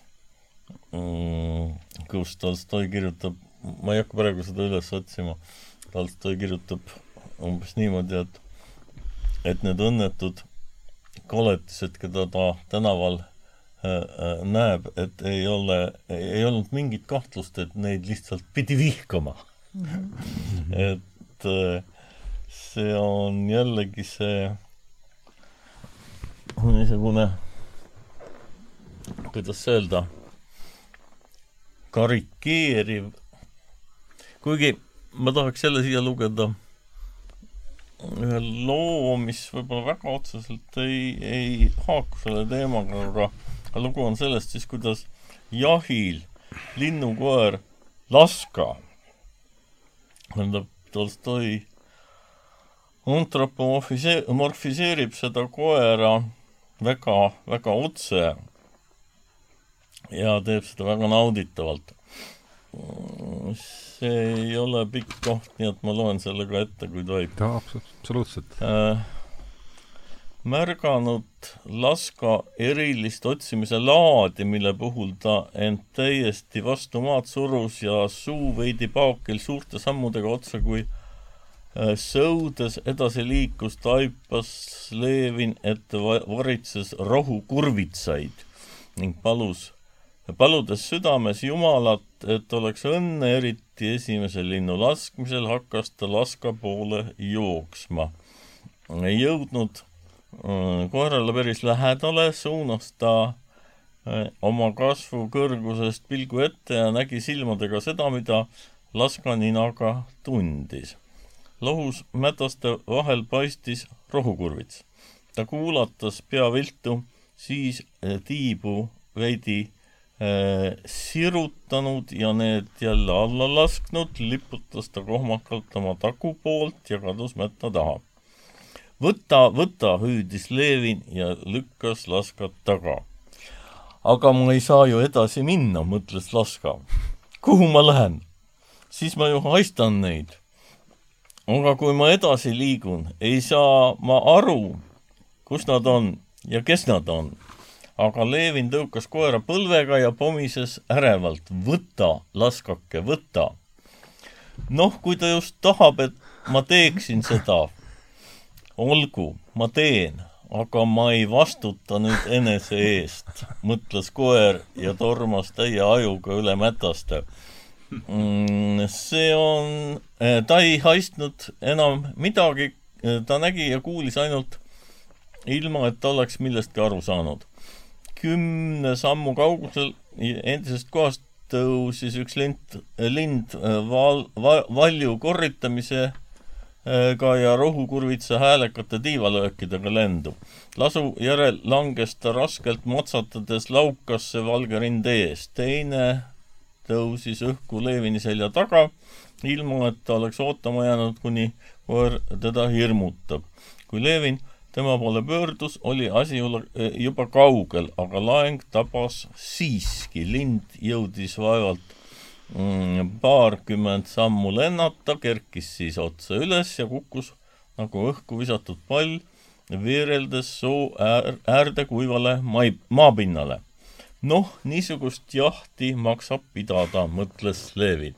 Mm, kus Tolstoi kirjutab, ma ei hakka praegu seda üles otsima, Tolstoi kirjutab umbes niimoodi, et et need õnnetud koletised, keda ta tänaval äh, äh, näeb, et ei ole, ei olnud mingit kahtlust, et neid lihtsalt pidi vihkama mm. -hmm. et äh, see on jällegi see niisugune, kuidas öelda, karikeeriv, kuigi ma tahaks jälle siia lugeda ühe loo, mis võib-olla väga otseselt ei, ei haaku selle teemaga, aga lugu on sellest siis, kuidas jahil linnukoer Laska, tähendab, Tolstoi antropomorfiseerib seda koera väga, väga otse ja teeb seda väga nauditavalt. See ei ole pikk koht, nii et ma loen selle ka ette, kui tohib. absoluutselt äh,. märganud Laska erilist otsimise laadi, mille puhul ta end täiesti vastu maad surus ja suu veidi paokil suurte sammudega otsa kui Äh, sõudes edasi liikus, taipas Levin, et varitses rohukurvitsaid ning palus, paludes südames Jumalat, et oleks õnne, eriti esimese linnu laskmisel, hakkas ta laska poole jooksma. ei jõudnud äh, koerale päris lähedale, suunas ta äh, oma kasvu kõrgusest pilgu ette ja nägi silmadega seda, mida laska ninaga tundis lohus mätaste vahel paistis rohukurvits. ta kuulatas pea viltu, siis eh, tiibu veidi äh, sirutanud ja need jälle alla lasknud, liputas ta kohmakalt oma takupoolt ja kadus mätta taha. võta, võta, hüüdis Levin ja lükkas Laskat taga. aga ma ei saa ju edasi minna, mõtles Laska. kuhu ma lähen? siis ma ju haistan neid aga kui ma edasi liigun, ei saa ma aru, kus nad on ja kes nad on. Aga Levin tõukas koera põlvega ja pomises ärevalt. võta, laskake, võta. noh, kui ta just tahab, et ma teeksin seda, olgu, ma teen, aga ma ei vastuta nüüd enese eest, mõtles koer ja tormas täie ajuga üle mätaste Mm, see on, eh, ta ei haistnud enam midagi, ta nägi ja kuulis ainult ilma, et ta oleks millestki aru saanud. Kümne sammu kaugusel endisest kohast tõusis üks lind, lind eh, val-, va-, valju korritamisega ja rohukurvitsa häälekate tiivalöökidega lendu. lasu järel langes ta raskelt motsatades laukasse valge rinde ees. teine tõusis õhku Levini selja taga, ilma et ta oleks ootama jäänud, kuni koer teda hirmutab. kui Levin tema poole pöördus, oli asi juba kaugel, aga laeng tabas siiski. lind jõudis vaevalt mm, paarkümmend sammu lennata, kerkis siis otse üles ja kukkus nagu õhku visatud pall, veereldes soo äär, äärde kuivale mai, maapinnale noh, niisugust jahti maksab pidada, mõtles Levin.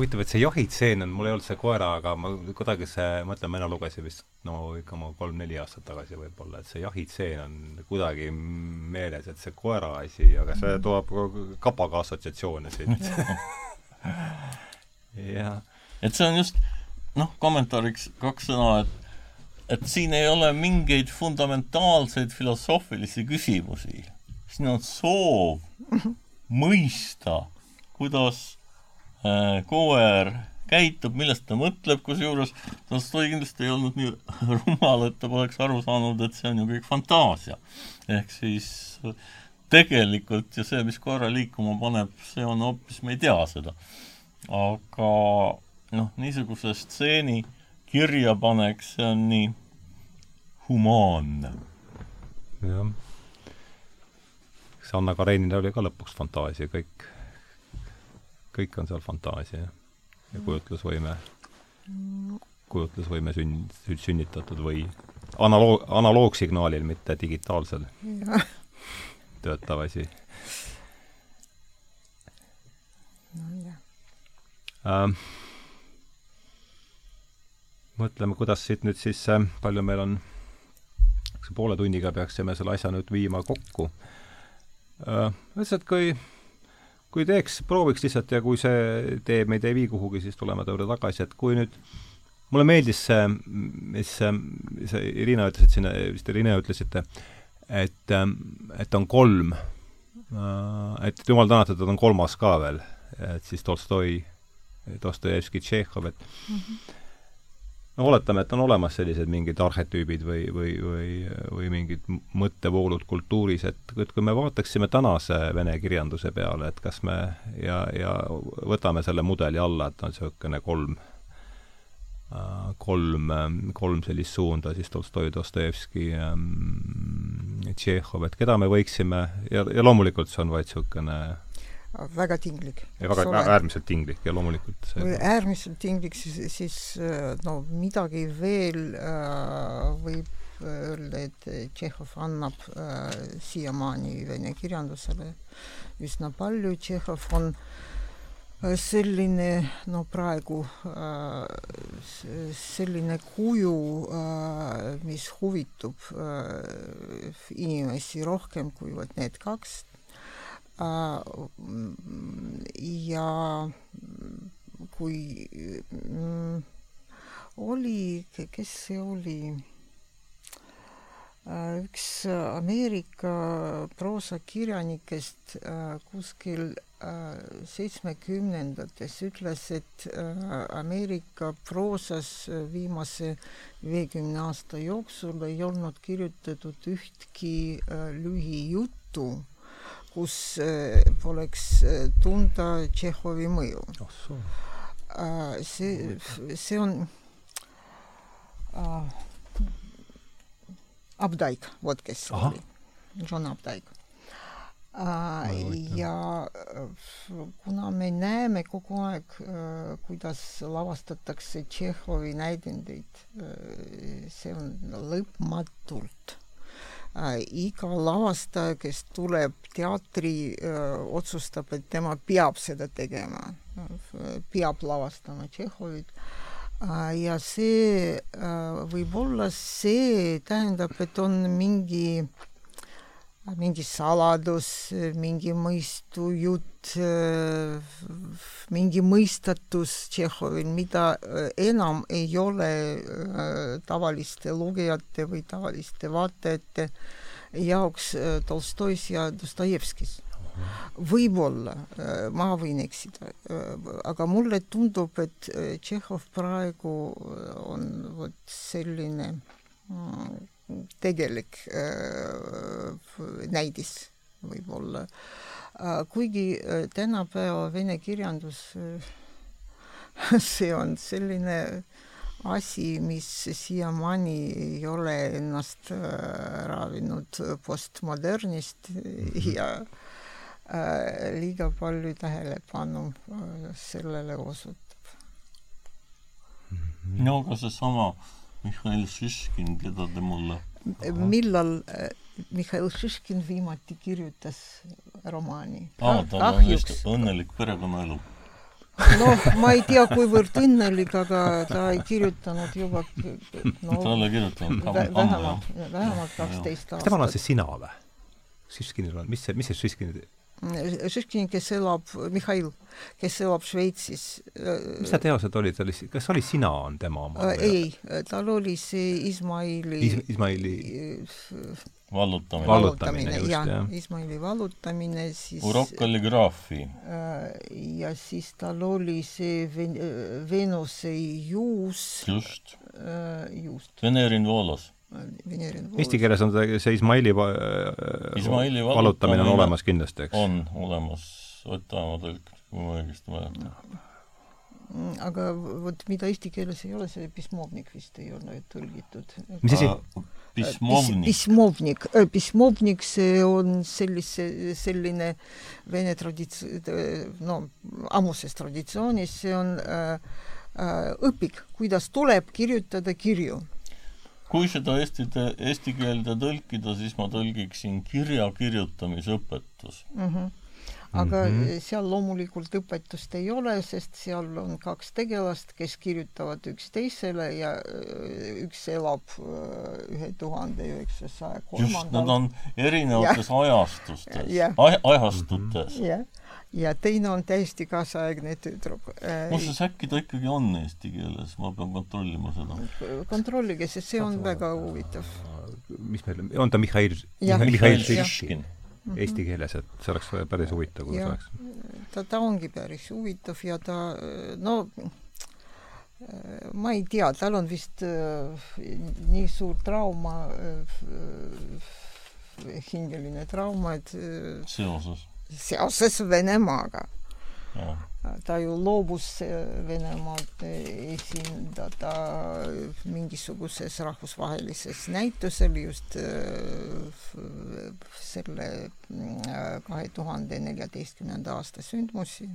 Huvitav, et see jahitseen on, mul ei olnud see koera, aga ma kuidagi see, ma ütlen, mina lugesin vist no ikka ma kolm-neli aastat tagasi võib-olla, et see jahitseen on kuidagi meeles, et see koera asi, aga see mm. toob kapaga assotsiatsioone siit jah. et see on just noh, kommentaariks kaks sõna, et et siin ei ole mingeid fundamentaalseid filosoofilisi küsimusi siin on soov mõista, kuidas koer käitub, millest ta mõtleb, kusjuures Tolstoi kindlasti ei olnud nii rumal, et ta poleks aru saanud, et see on ju kõik fantaasia. ehk siis tegelikult ju see, mis koera liikuma paneb, see on hoopis, me ei tea seda. aga noh, niisuguse stseeni kirjapanek, see on nii humaanne. jah Anna Karenina oli ka lõpuks fantaasia, kõik, kõik on seal fantaasia ja kujutlusvõime, kujutlusvõime sünn-, sünnitatud või analoog, analoogssignaalil, mitte digitaalsel töötav asi. Ähm, mõtleme, kuidas siit nüüd siis, äh, palju meil on, kas poole tunniga peaksime selle asja nüüd viima kokku? Äh, lihtsalt kui, kui teeks, prooviks lihtsalt ja kui see tee meid ei vii kuhugi, siis tuleme ta juurde tagasi, et kui nüüd mulle meeldis see, mis see, Irina ütles, et sinna, vist Irina ütlesite, et, et on kolm, et jumal tänatud, et on kolmas ka veel, et siis Tolstoi, Dostojevski, Tšehhov, et mm -hmm no oletame, et on olemas sellised mingid arhetüübid või, või, või, või mingid mõttevoolud kultuuris, et, et kui me vaataksime tänase vene kirjanduse peale, et kas me ja, ja võtame selle mudeli alla, et on niisugune kolm kolm, kolm sellist suunda, siis Tolstoi, Dostojevski, Tšehhov, et keda me võiksime, ja, ja loomulikult see on vaid niisugune väga tinglik. väga äärmiselt tinglik ja loomulikult see äärmiselt tinglik, siis, siis äh, no midagi veel äh, võib öelda, et Tšehhov annab äh, siiamaani vene kirjandusele üsna palju, Tšehhov on äh, selline, no praegu äh, selline kuju, mis huvitub inimesi rohkem kui vot need kaks ja kui mm, oli, kes see oli, üks Ameerika proosakirjanikest kuskil seitsmekümnendates ütles, et Ameerika proosas viimase viiekümne aasta jooksul ei olnud kirjutatud ühtki lühijuttu kus eh, poleks eh, tunda Tšehhovi mõju. Oh,. see, see on uh, Updike, vot kes see oli, John Updike ja kuna me näeme kogu aeg uh,, kuidas lavastatakse Tšehhovi näidendeid see on lõpmatult äh, iga lavastaja, kes tuleb teatri äh,, otsustab, et tema peab seda tegema, peab lavastama Tšehhovit äh,. ja see äh, võib-olla see tähendab, et on mingi äh, mingi saladus, mingi mõistujutt, mingi mõistatus Tšehhovil, mida äh, enam ei ole äh, tavaliste lugejate või tavaliste vaatajate jaoks äh, Tolstois ja Dostojevskis. võib-olla, ma võin eksida, aga mulle tundub, et Tšehhov praegu on vot selline mm, tegelik näidis võib-olla kuigi tänapäeva vene kirjandus see on selline asi, mis siiamaani ei ole ennast ravinud postmodernist mhm. ja liiga palju tähelepanu äh, sellele osutab. no aga seesama äh, Mihhail Šiškin, keda te mulle millal äh, Mihhail Šiškin viimati kirjutas romaani? aa, tal on vist õnnelik perekonnaelu. noh, ma ei tea, kuivõrd õnnelik, aga ta ei kirjutanud juba no, ta ei ole kirjutanud vähemalt, vähemalt kaksteist aastat. kas tema on see sina või? Šiškinil on, mis see, mis see Šiškin Šiškin, kes elab, Mihhail, kes elab Šveitsis. mis ta teosed olid, oli, kas oli Sina on tema oma? ei, tal oli see Ismaili Is, Ismaili vallutamine, vallutamine, just, jah, jah.. Ismaili vallutamine, siis urokkalligraafi. ja siis tal oli see Ven-, Venuse juus. just. just. Venerin Voolos Eesti keeles on see Ismaili, Ismaili valutamine on olemas kindlasti, eks? on olemas, Ott Aamo tõlk, kui ma õigesti mäletan. Mm, aga vot mida eesti keeles ei ole, see pismovnik vist ei ole tõlgitud. mis asi? Pismovnik. Pismovnik, pismovnik, see on sellise, selline vene tradits-, no ammuses traditsioonis, see on äh, äh, õpik, kuidas tuleb kirjutada kirju kui seda eesti, eesti keelde tõlkida, siis ma tõlgiksin kirja kirjutamisõpetus mm. -hmm aga mm -hmm. seal loomulikult õpetust ei ole, sest seal on kaks tegelast, kes kirjutavad üksteisele ja äh, üks elab äh, ühe tuhande üheksasaja kolmandal. just, nad on erinevates ajastustes, ajastutes. jah, ja teine on täiesti kaasaegne tüdruk. muuseas, äkki ta ikkagi on eesti keeles, ma pean kontrollima seda. kontrollige, sest see on väga huvitav. mis meil, on ta Mihhail, Mihhail Šiškin? eesti keeles, et see oleks päris huvitav, kui see oleks. ta, ta ongi päris huvitav ja ta, no ma ei tea, tal on vist äh, nii suur trauma äh,, hingeline trauma, et äh, seoses seoses Venemaaga. ta ju loobus Venemaad esindada mingisuguses rahvusvahelises näitusel just selle kahe tuhande neljateistkümnenda aasta sündmusi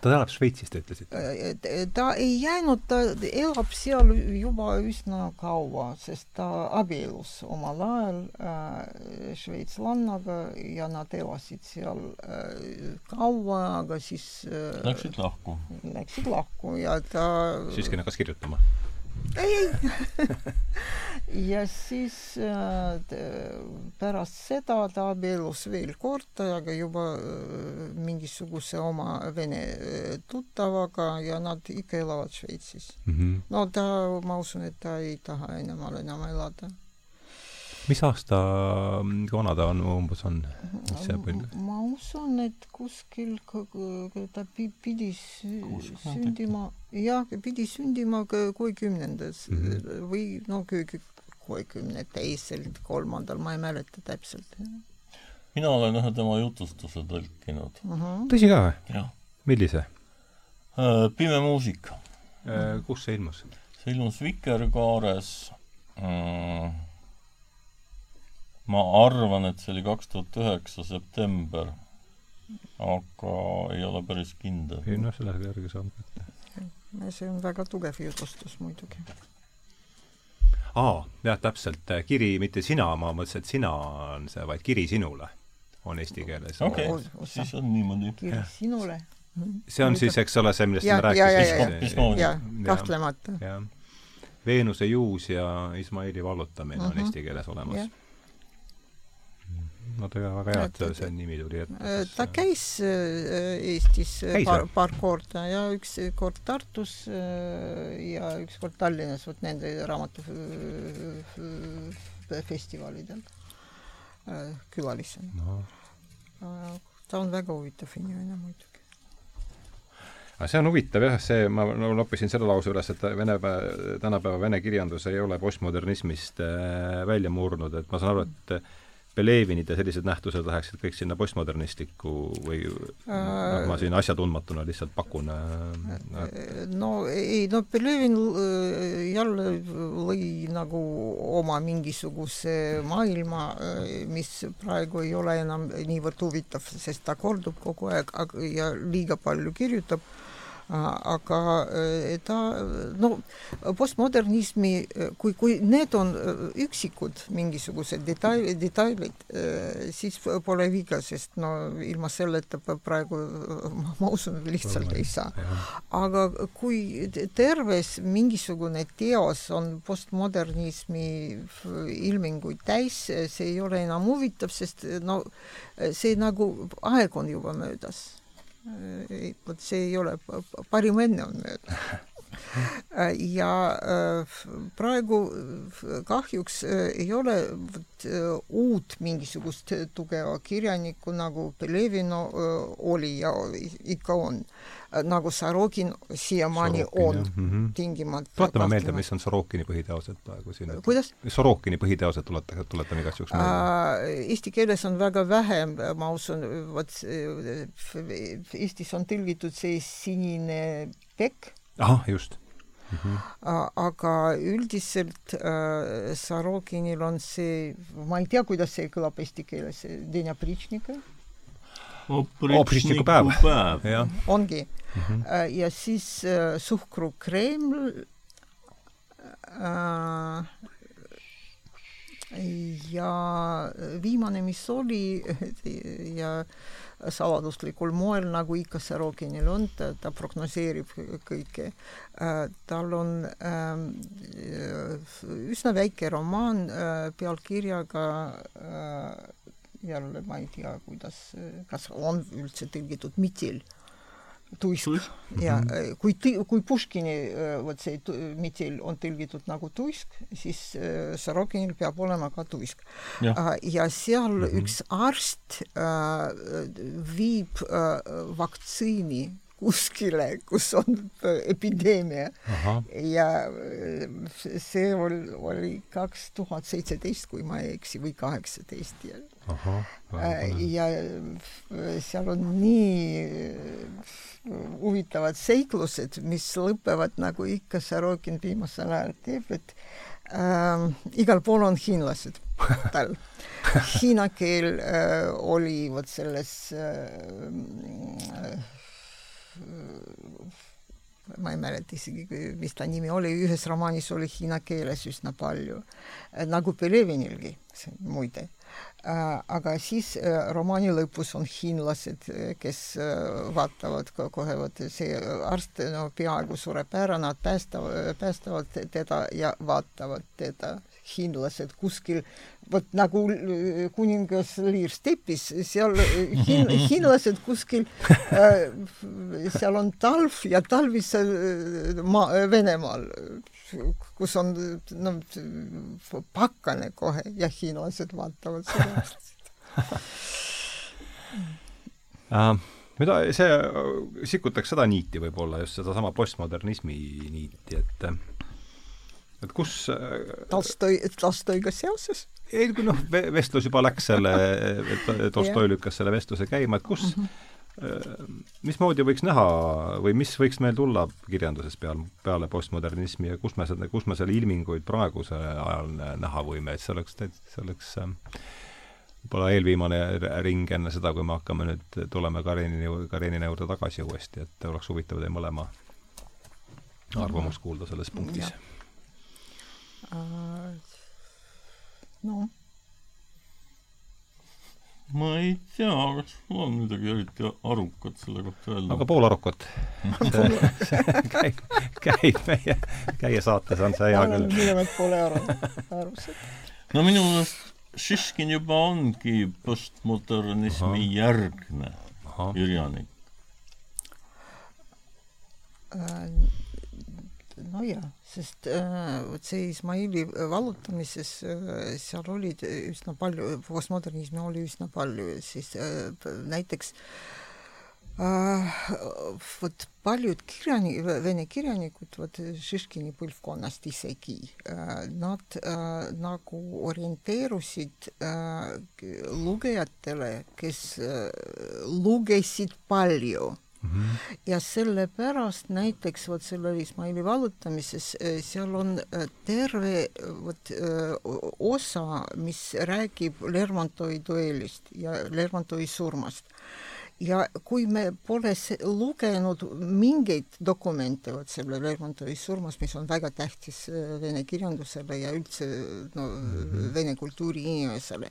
ta elab Šveitsis, te ütlesite? Äh, ta ei jäänud, ta elab seal juba üsna kaua, sest ta abiellus omal ajal äh, šveitslannaga ja nad elasid seal äh, kaua, aga siis äh, Läksid lahku? Läksid lahku ja ta Šiškin hakkas kirjutama? Ei, ja siis äh, pärast seda ta abiellus veel kord, aga juba äh, mingisuguse oma vene äh, tuttavaga ja nad ikka elavad Šveitsis mm. -hmm. no ta, ma usun, et ta ei taha enam enam elada mis aasta vana ta on, umbes on? ma usun, et kuskil ta pidi sündima, jah, pidi sündima kuuekümnendas mm -hmm. või no kuuekümne teisel, kolmandal, ma ei mäleta täpselt. mina olen ühe tema jutustuse tõlkinud uh. -huh. tõsi ka või? millise? Äh, pime muusika. Äh, kus see ilmus? see ilmus Vikerkaares äh, ma arvan, et see oli kaks tuhat üheksa september, aga ei ole päris kindel. ei noh, selle järgi saab kätte. See on väga tugev jutustus muidugi. aa, jah, täpselt, kiri mitte sina, ma mõtlesin, et sina on see, vaid kiri sinule on eesti keeles. okei siis on niimoodi. kiri sinule. see on siis, eks ole, see, millest ja, me rääkisime. kahtlemata. Veenuse juus ja Ismaili vallutamine uh -huh. on mhm. eesti keeles olemas no ta väga hea, et see nimi tuli ette. Äh, ta käis äh, Eestis äh, käis, paar, paar korda ja üks kord Tartus ja üks kord Tallinnas, vot nende raamatufestivalidel külalisena no.. ta on väga huvitav inimene muidugi. Aga see on huvitav jah, see, ma no, noppisin selle lause üles, et vene, tänapäeva vene kirjandus ei ole postmodernismist äh, välja murnud, et ma saan aru, et Pelevinid ja sellised nähtused läheksid kõik sinna postmodernistlikku või äh, noh, ma siin asjatundmatuna lihtsalt pakun äh,. no ei, no Pelevin äh, jälle lõi nagu oma mingisuguse maailma, äh, mis praegu ei ole enam niivõrd huvitav, sest ta kordub kogu aeg ja liiga palju kirjutab aga ta no postmodernismi, kui, kui need on eh, üksikud mingisugused detail, detailid, eh, siis pole viga, sest no ilma selleta praegu ma usun, lihtsalt ei saa. aga kui terves mingisugune teos on postmodernismi ilminguid täis, see ei ole enam huvitav, sest no see nagu aeg on juba möödas vot see ei ole, parim enne on möödas ja äh, praegu kahjuks äh, ei ole äh, uut mingisugust tugeva kirjanikku nagu Pelevino oli ja ikka on nagu Sorokin siiamaani on mm -hmm. tingimata. tuletame meelde, mis on Sorokini põhiteosed praegu siin. kuidas? Sorokini põhiteosed tuleta, tuletame igaks juhuks meelde. Eesti keeles on väga vähe, ma usun, vot Eestis on tõlgitud see Sinine tekk. ahah, just Mm -hmm. aga üldiselt äh, Sorokinil on see, ma ei tea, kuidas see kõlab eesti keeles, Denia Pričnika opričniku päev, päev.. ongi mm. -hmm. ja siis äh, suhkrukreem äh,. ja viimane, mis oli ja saladuslikul moel, nagu ikka Sorokinil on, ta, ta prognoseerib kõike äh,. tal on äh, üsna väike romaan äh, pealkirjaga äh, jälle ma ei tea, kuidas, kas on üldse tõlgitud mitil tuisk ja mm -hmm. kui, kui Puškini vot see mitil on tõlgitud nagu tuisk, siis Sorokinil peab olema ka tuisk. ja seal mm -hmm. üks arst äh, viib äh, vaktsiini kuskile, kus on epideemia. ja see oli, oli kaks tuhat seitseteist, kui ma ei eksi, või kaheksateist ja ja seal on nii huvitavad seiklused, mis lõpevad nagu ikka Sorokin viimasel ajal teeb, et äh, igal pool on hiinlased tal. Hiina keel äh, oli vot selles äh, ma ei mäleta isegi, mis ta nimi oli, ühes romaanis oli hiina keeles üsna palju, nagu Pelevinilgi, muide. aga siis romaani lõpus on hiinlased, kes vaatavad kohe, vot see arst no peaaegu sureb ära, nad päästavad, päästavad teda ja vaatavad teda hiinlased kuskil, vot nagu äh, kuningas Liir stepis, seal äh, hin, hiinlased kuskil äh,, seal on talv ja talvis maa, Venemaal, kus on no pakkane kohe ja hiinlased vaatavad seda uh mida see, sikutakse seda niiti võib-olla, just sedasama postmodernismi niiti, et et kus äh, Tolstoi, Tolstoiga seoses? ei, kui noh, vestlus juba läks selle, Tolstoi lükkas selle vestluse käima, et kus mm, -hmm. mismoodi võiks näha või mis võiks meil tulla kirjanduses peal, peale postmodernismi ja kus me seda, kus me selle ilminguid praegusel ajal näha võime, et see oleks, see oleks äh, võib-olla eelviimane ring enne seda, kui me hakkame nüüd, tuleme Karenini, Karenina juurde tagasi uuesti, et oleks huvitav teie mõlema arvamust kuulda selles punktis ja noh. ma ei tea, kas mul on midagi eriti arukat selle kohta öelda. aga poolarukat käib, käib meie, käie saates on see hea küll. minu meelest pole aru, aru saada. no minu meelest Šiškin juba ongi postmodernismi Aha. järgne kirjanik nojah, sest äh, vot see Ismaili vallutamises äh, seal olid üsna palju, postmodernismi oli üsna palju, siis äh, näiteks äh, vot paljud kirjani-, vene kirjanikud, vot Šiškini põlvkonnast isegi äh,, nad äh, nagu orienteerusid äh, lugejatele, kes äh, lugesid palju Mm -hmm. ja sellepärast näiteks vot sellel Ismaili vallutamises äh, seal on äh, terve vot äh, osa, mis räägib Lermontovi duellist ja Lermontovi surmast ja kui me pole lugenud mingeid dokumente vot selle Lermontovi surmast, mis on väga tähtis äh, vene kirjandusele ja üldse no -hmm. vene kultuuri inimesele,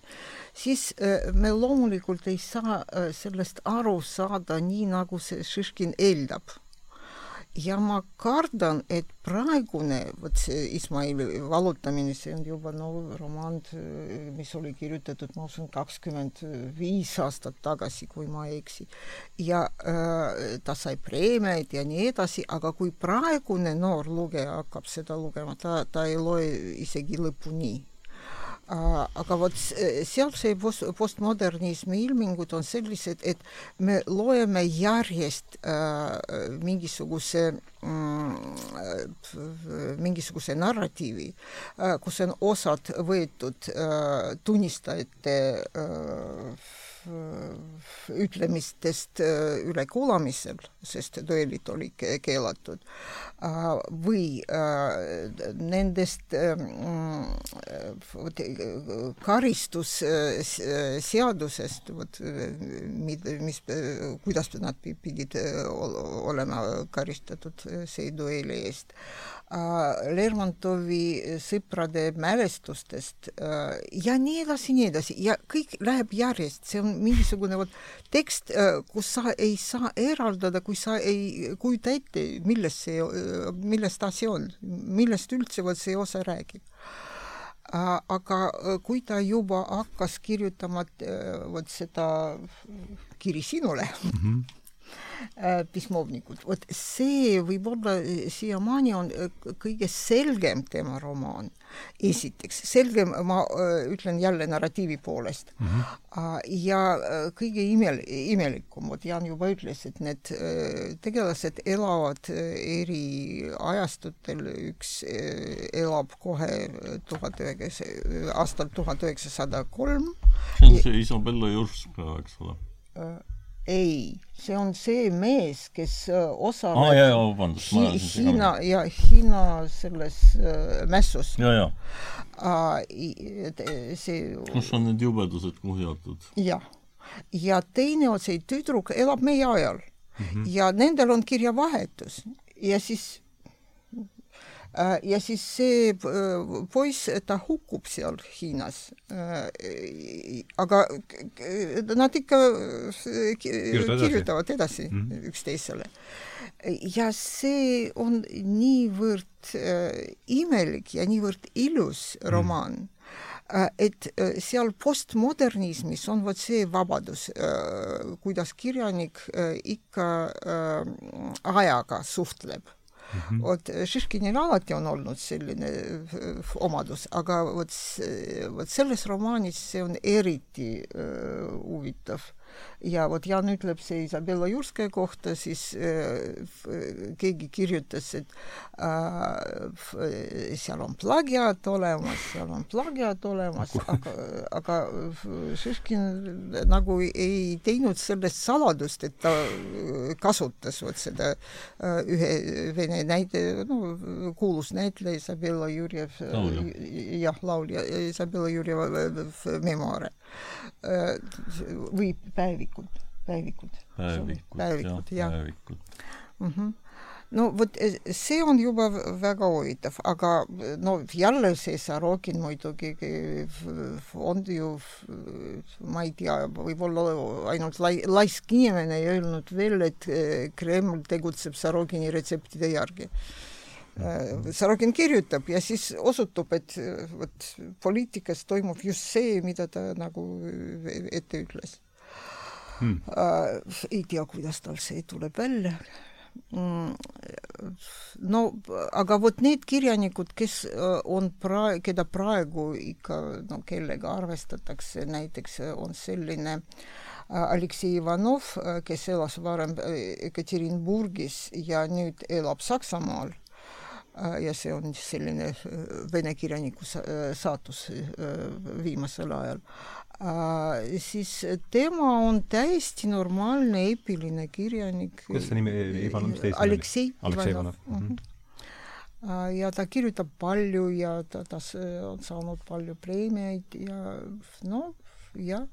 siis äh, me loomulikult ei saa äh, sellest aru saada nii, nagu see Šiškin eeldab ja ma kardan, et praegune vot see Ismaili vallutamine, see on juba no romaan, mis oli kirjutatud, ma usun, kakskümmend viis aastat tagasi, kui ma ei eksi. ja äh, ta sai preemiaid ja nii edasi, aga kui praegune noor lugeja hakkab seda lugema, ta, ta ei loe isegi lõpuni aga vot seal see post, postmodernismi ilmingud on sellised, et me loeme järjest äh, mingisuguse mm, mingisuguse narratiivi äh,, kus on osad võetud äh, tunnistajate äh, ütlemistest äh, ülekuulamisel, sest duellid olid keelatud, äh, või äh, nendest karistusseadusest, vot mis, kuidas nad pidid olema karistatud see duelli eest. Äh, Lermontovi sõprade mälestustest äh, ja nii edasi, nii edasi. Ja kõik läheb järjest, see on mingisugune vot tekst, äh, kus sa ei saa eraldada, kui sa ei kujuta ette, millest see, millest asi on, millest üldse vot see osa räägib. Aga kui ta juba hakkas kirjutama vot seda kiri sinule mm, -hmm pismovnikud, vot see võib-olla siiamaani on kõige selgem tema romaan esiteks, selge, ma ütlen jälle narratiivi poolest mm. -hmm. ja kõige imel-, imelikum, vot Jaan juba ütles, et need tegelased elavad eri ajastutel, üks elab kohe tuhat üheksa, aastal tuhat üheksasada kolm. see on see Isabella Jurska, eks ole? Ei, see on see mees, kes osaleb ah, jah, vabandust, Hi Hiina ja Hiina selles äh, mässus. ja, ja uh,. see kus on need jubedused kuhjatud? jah, ja teine on see tüdruk elab meie ajal mm -hmm. ja nendel on kirjavahetus ja siis Äh, ja siis see äh, poiss, ta hukkub seal Hiinas. Äh, aga nad ikka kirjutavad edasi mm -hmm. üksteisele. ja see on niivõrd imelik ja niivõrd ilus mhm. romaan mm. -hmm et seal postmodernismis on vot see vabadus, kuidas kirjanik ikka ajaga suhtleb mm. -hmm. vot Šiškinil alati on olnud selline äh, omadus, aga vot, vot selles romaanis see on eriti äh, huvitav ja vot Jan ütleb see Isabella Jurskaja kohta, siis äh, keegi kirjutas, et äh, seal on plagiaat olemas, seal on plagiaat olemas, aga, aga Šiškin nagu ei teinud sellest saladust, et ta kasutas vot seda äh, ühe vene näite, no kuulus näitleja Isabella Jurjev, jah, laulja Isabella Jurjeva memuaare või päevikud, päevikud. päevikud, päevikud, jah, päevikud mm. -hmm no vot see on juba väga huvitav, aga no jälle see Sorokin muidugi on ju, ma ei tea, võib-olla ainult lai-, laisk inimene ei öelnud veel, et Kreml tegutseb Sorokini retseptide järgi. Sorokin kirjutab ja siis osutub, et vot poliitikas toimub just see, mida ta nagu ette ütles hmm.. Äh, ei tea, kuidas tal see tuleb välja. Mm, no aga vot need kirjanikud, kes äh, on pra-, keda praegu ikka no kellega arvestatakse, näiteks on selline äh, Aleksei Ivanov, kes elas varem Ekaterinburgis ja nüüd elab Saksamaal ja see on selline vene kirjaniku saatus viimasel ajal. Äh, siis tema on täiesti normaalne eepiline kirjanik. kuidas see nimi, Ivanov, mis teist Aleksei Aleksei Ivanov mm. -hmm. ja ta kirjutab palju ja ta, ta on saanud palju preemiaid ja no jah.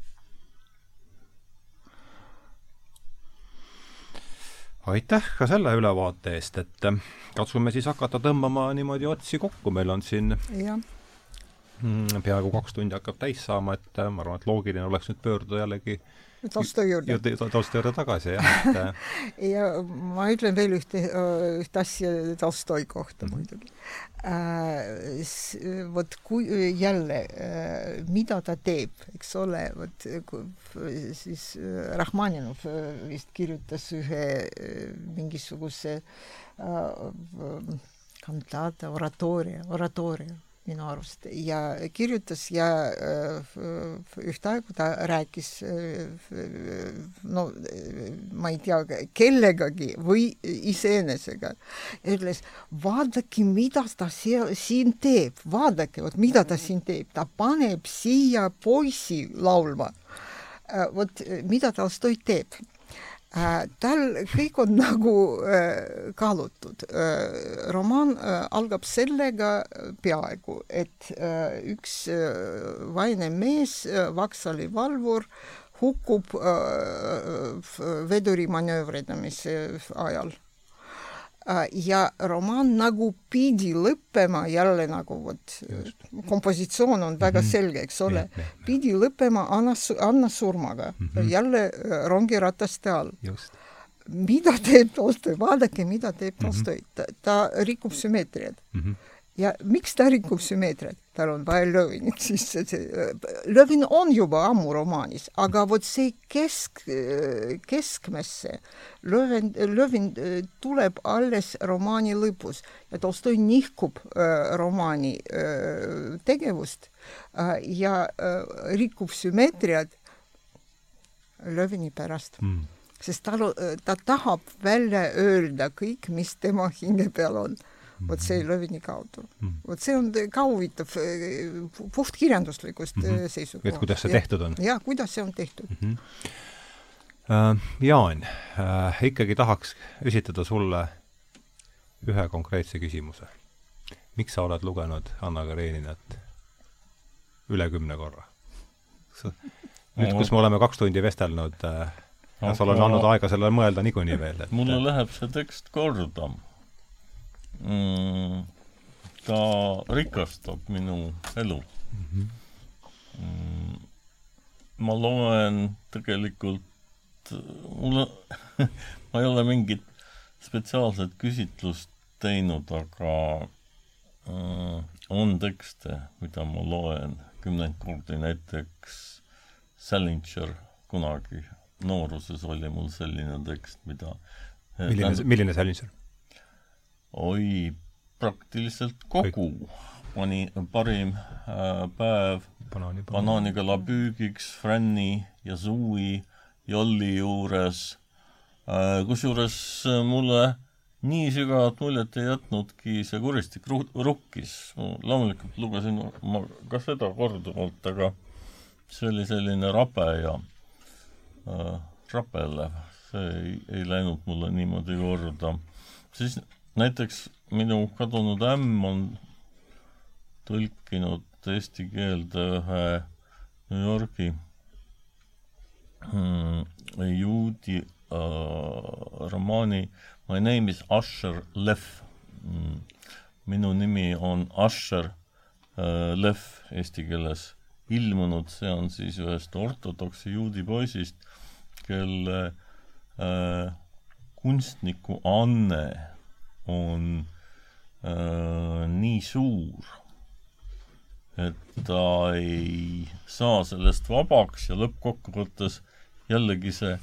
aitäh ka selle ülevaate eest, et äh, katsume siis hakata tõmbama niimoodi otsi kokku, meil on siin Mm, peaaegu kaks tundi hakkab täis saama, et äh, ma arvan, et loogiline oleks nüüd pöörduda jällegi Tolstoi juurde. Tolstoi juurde tagasi, jah, et äh, ja ma ütlen veel ühte, ühte asja Tolstoi kohta mm -hmm. muidugi äh,. vot kui jälle äh,, mida ta teeb, eks ole, vot siis äh, Rahmaninov vist kirjutas ühe mingisuguse äh, kantaata, oratoria, oratoria minu arust ja kirjutas ja äh, ühte aega ta rääkis äh, no ma ei tea, kellegagi või iseenesega. ütles, vaadake, mida ta seal, siin teeb, vaadake, vot mida ta siin teeb, ta paneb siia poisi laulma. Äh, vot mida Tolstoi teeb tal kõik on nagu äh, kaalutud. Äh, romaan algab sellega peaaegu, et üks vaene mees, Vaksali valvur, hukkub veduri manöövridamise ajal Äh, ja romaan nagu pidi lõppema jälle nagu vot, kompositsioon on väga mm -hmm. selge, eks ole, pidi lõppema Anna, Anna surmaga mm, -hmm. jälle äh, rongirataste all. mida teeb Tolstoi, vaadake, mida teeb mhm. Tolstoi mm, -hmm. ta, ta rikub sümmeetriat mm. -hmm ja miks ta rikub sümmeetriat? tal on vaja Löövinit sisse, see, Löövin on juba ammu romaanis, aga vot see kesk, keskmesse, Löövin, Löövin tuleb alles romaani lõpus ja Tolstoi nihkub äh, romaani äh, tegevust äh, ja äh, rikub sümmeetriat Löövini pärast. Mm sest ta, ta tahab välja öelda kõik, mis tema hinge peal on vot see Lövini kaudu mm.. vot see on ka huvitav puhtkirjanduslikust mm -hmm. seisukohast. et kuidas see tehtud on? jah, kuidas see on tehtud mm. -hmm. Jaan ikkagi tahaks esitada sulle ühe konkreetse küsimuse. miks sa oled lugenud Anna Kareninat üle kümne korra? nüüd, kus me oleme kaks tundi vestelnud ja sul on andnud aega sellele mõelda niikuinii veel, et mulle läheb see tekst korda mm, ta rikastab minu elu mm. -hmm. Mm, ma loen tegelikult, mul ma ei ole mingit spetsiaalset küsitlust teinud, aga mm, on tekste, mida ma loen kümneid kordi, näiteks Salinger kunagi nooruses oli mul selline tekst, mida milline, milline Salinger? Oi, praktiliselt kogu pani parim äh, päev Banaani, banaanikala püügiks Franni ja Zoo'i Jolli juures äh,. kusjuures äh, mulle nii sügavat muljet ei jätnudki see kuristik rukkis. loomulikult lugesin ma ka seda korduvalt, aga see oli selline rabe ja äh, rapelev, see ei, ei läinud mulle niimoodi korda. siis näiteks minu kadunud ämm on tõlkinud eesti keelde ühe New Yorgi hmm, juudi äh, romaani. My name is Asher Lev hmm.. minu nimi on Asher äh, Lev eesti keeles ilmunud, see on siis ühest ortodoksi juudi poisist, kelle äh, kunstniku anne on äh, nii suur, et ta ei saa sellest vabaks ja lõppkokkuvõttes jällegi see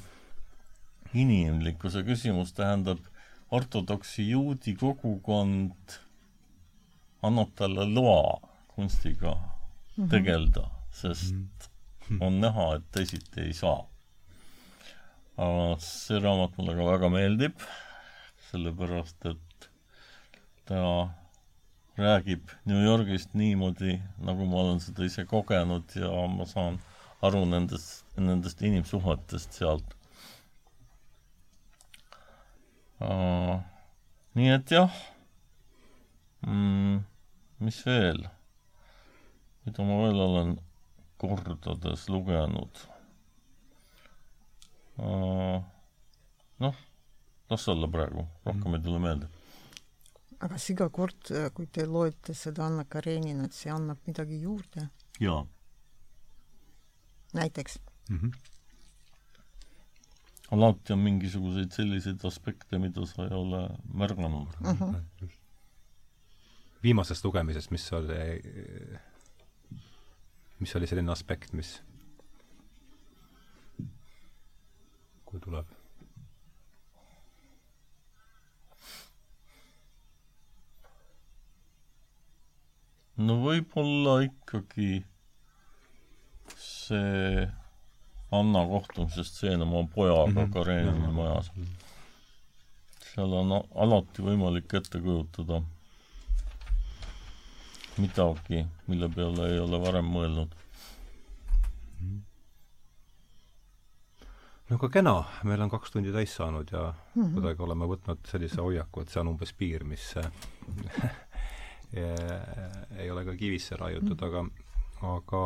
inimlikkuse küsimus tähendab, ortodoksi juudi kogukond annab talle loa kunstiga mm -hmm. tegeleda, sest mm -hmm. on näha, et teisiti ei saa. see raamat mulle ka väga meeldib, sellepärast et ta räägib New Yorgist niimoodi, nagu ma olen seda ise kogenud ja ma saan aru nendest, nendest inimsuhetest sealt uh,. nii et jah mm,, mis veel, mida ma veel olen kordades lugenud uh,. noh, las olla praegu, rohkem ei tule meelde aga kas iga kord, äh, kui te loete seda Anna Kareninat, see annab midagi juurde? jaa. näiteks mm? -hmm. alati on mingisuguseid selliseid aspekte, mida sa ei ole märganud mm. -hmm. viimasest lugemisest, mis oli, mis oli selline aspekt, mis, kui tuleb no võib-olla ikkagi see Anna kohtumise stseen oma pojaga mm -hmm. Karenini majas. seal on alati võimalik ette kujutada midagi, mille peale ei ole varem mõelnud. no aga kena, meil on kaks tundi täis saanud ja mm -hmm. kuidagi oleme võtnud sellise hoiaku, et see on umbes piir, mis ei ole ka kivisse raiutud, aga, aga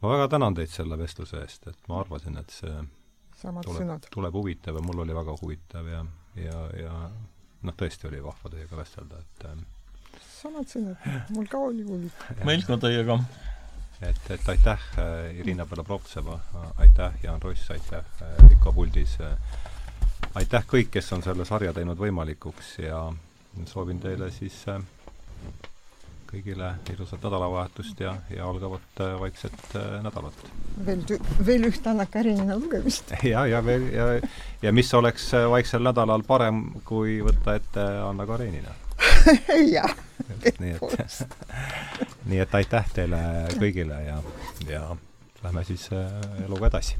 ma väga tänan teid selle vestluse eest, et ma arvasin, et see Samad tuleb, sõnad. tuleb huvitav ja mul oli väga huvitav ja, ja, ja noh, tõesti oli vahva teiega vestelda, et ähm, samad sõnad, mul ka oli huvitav. meil ka teiega. et, et aitäh äh,, Irina Belobrovtseva, aitäh, Jaan Ross, aitäh äh,, Riko Puldis äh,, aitäh kõik, kes on selle sarja teinud võimalikuks ja soovin teile siis äh, kõigile ilusat nädalavahetust ja, ja algavat äh, vaikset äh, nädalat. veel, veel ühte Anna Karenina lugemist. ja, ja veel ja, ja mis oleks äh, vaiksel nädalal parem, kui võtta ette Anna Karenina jah, nii et, nii et aitäh teile kõigile ja, ja lähme siis eluga edasi.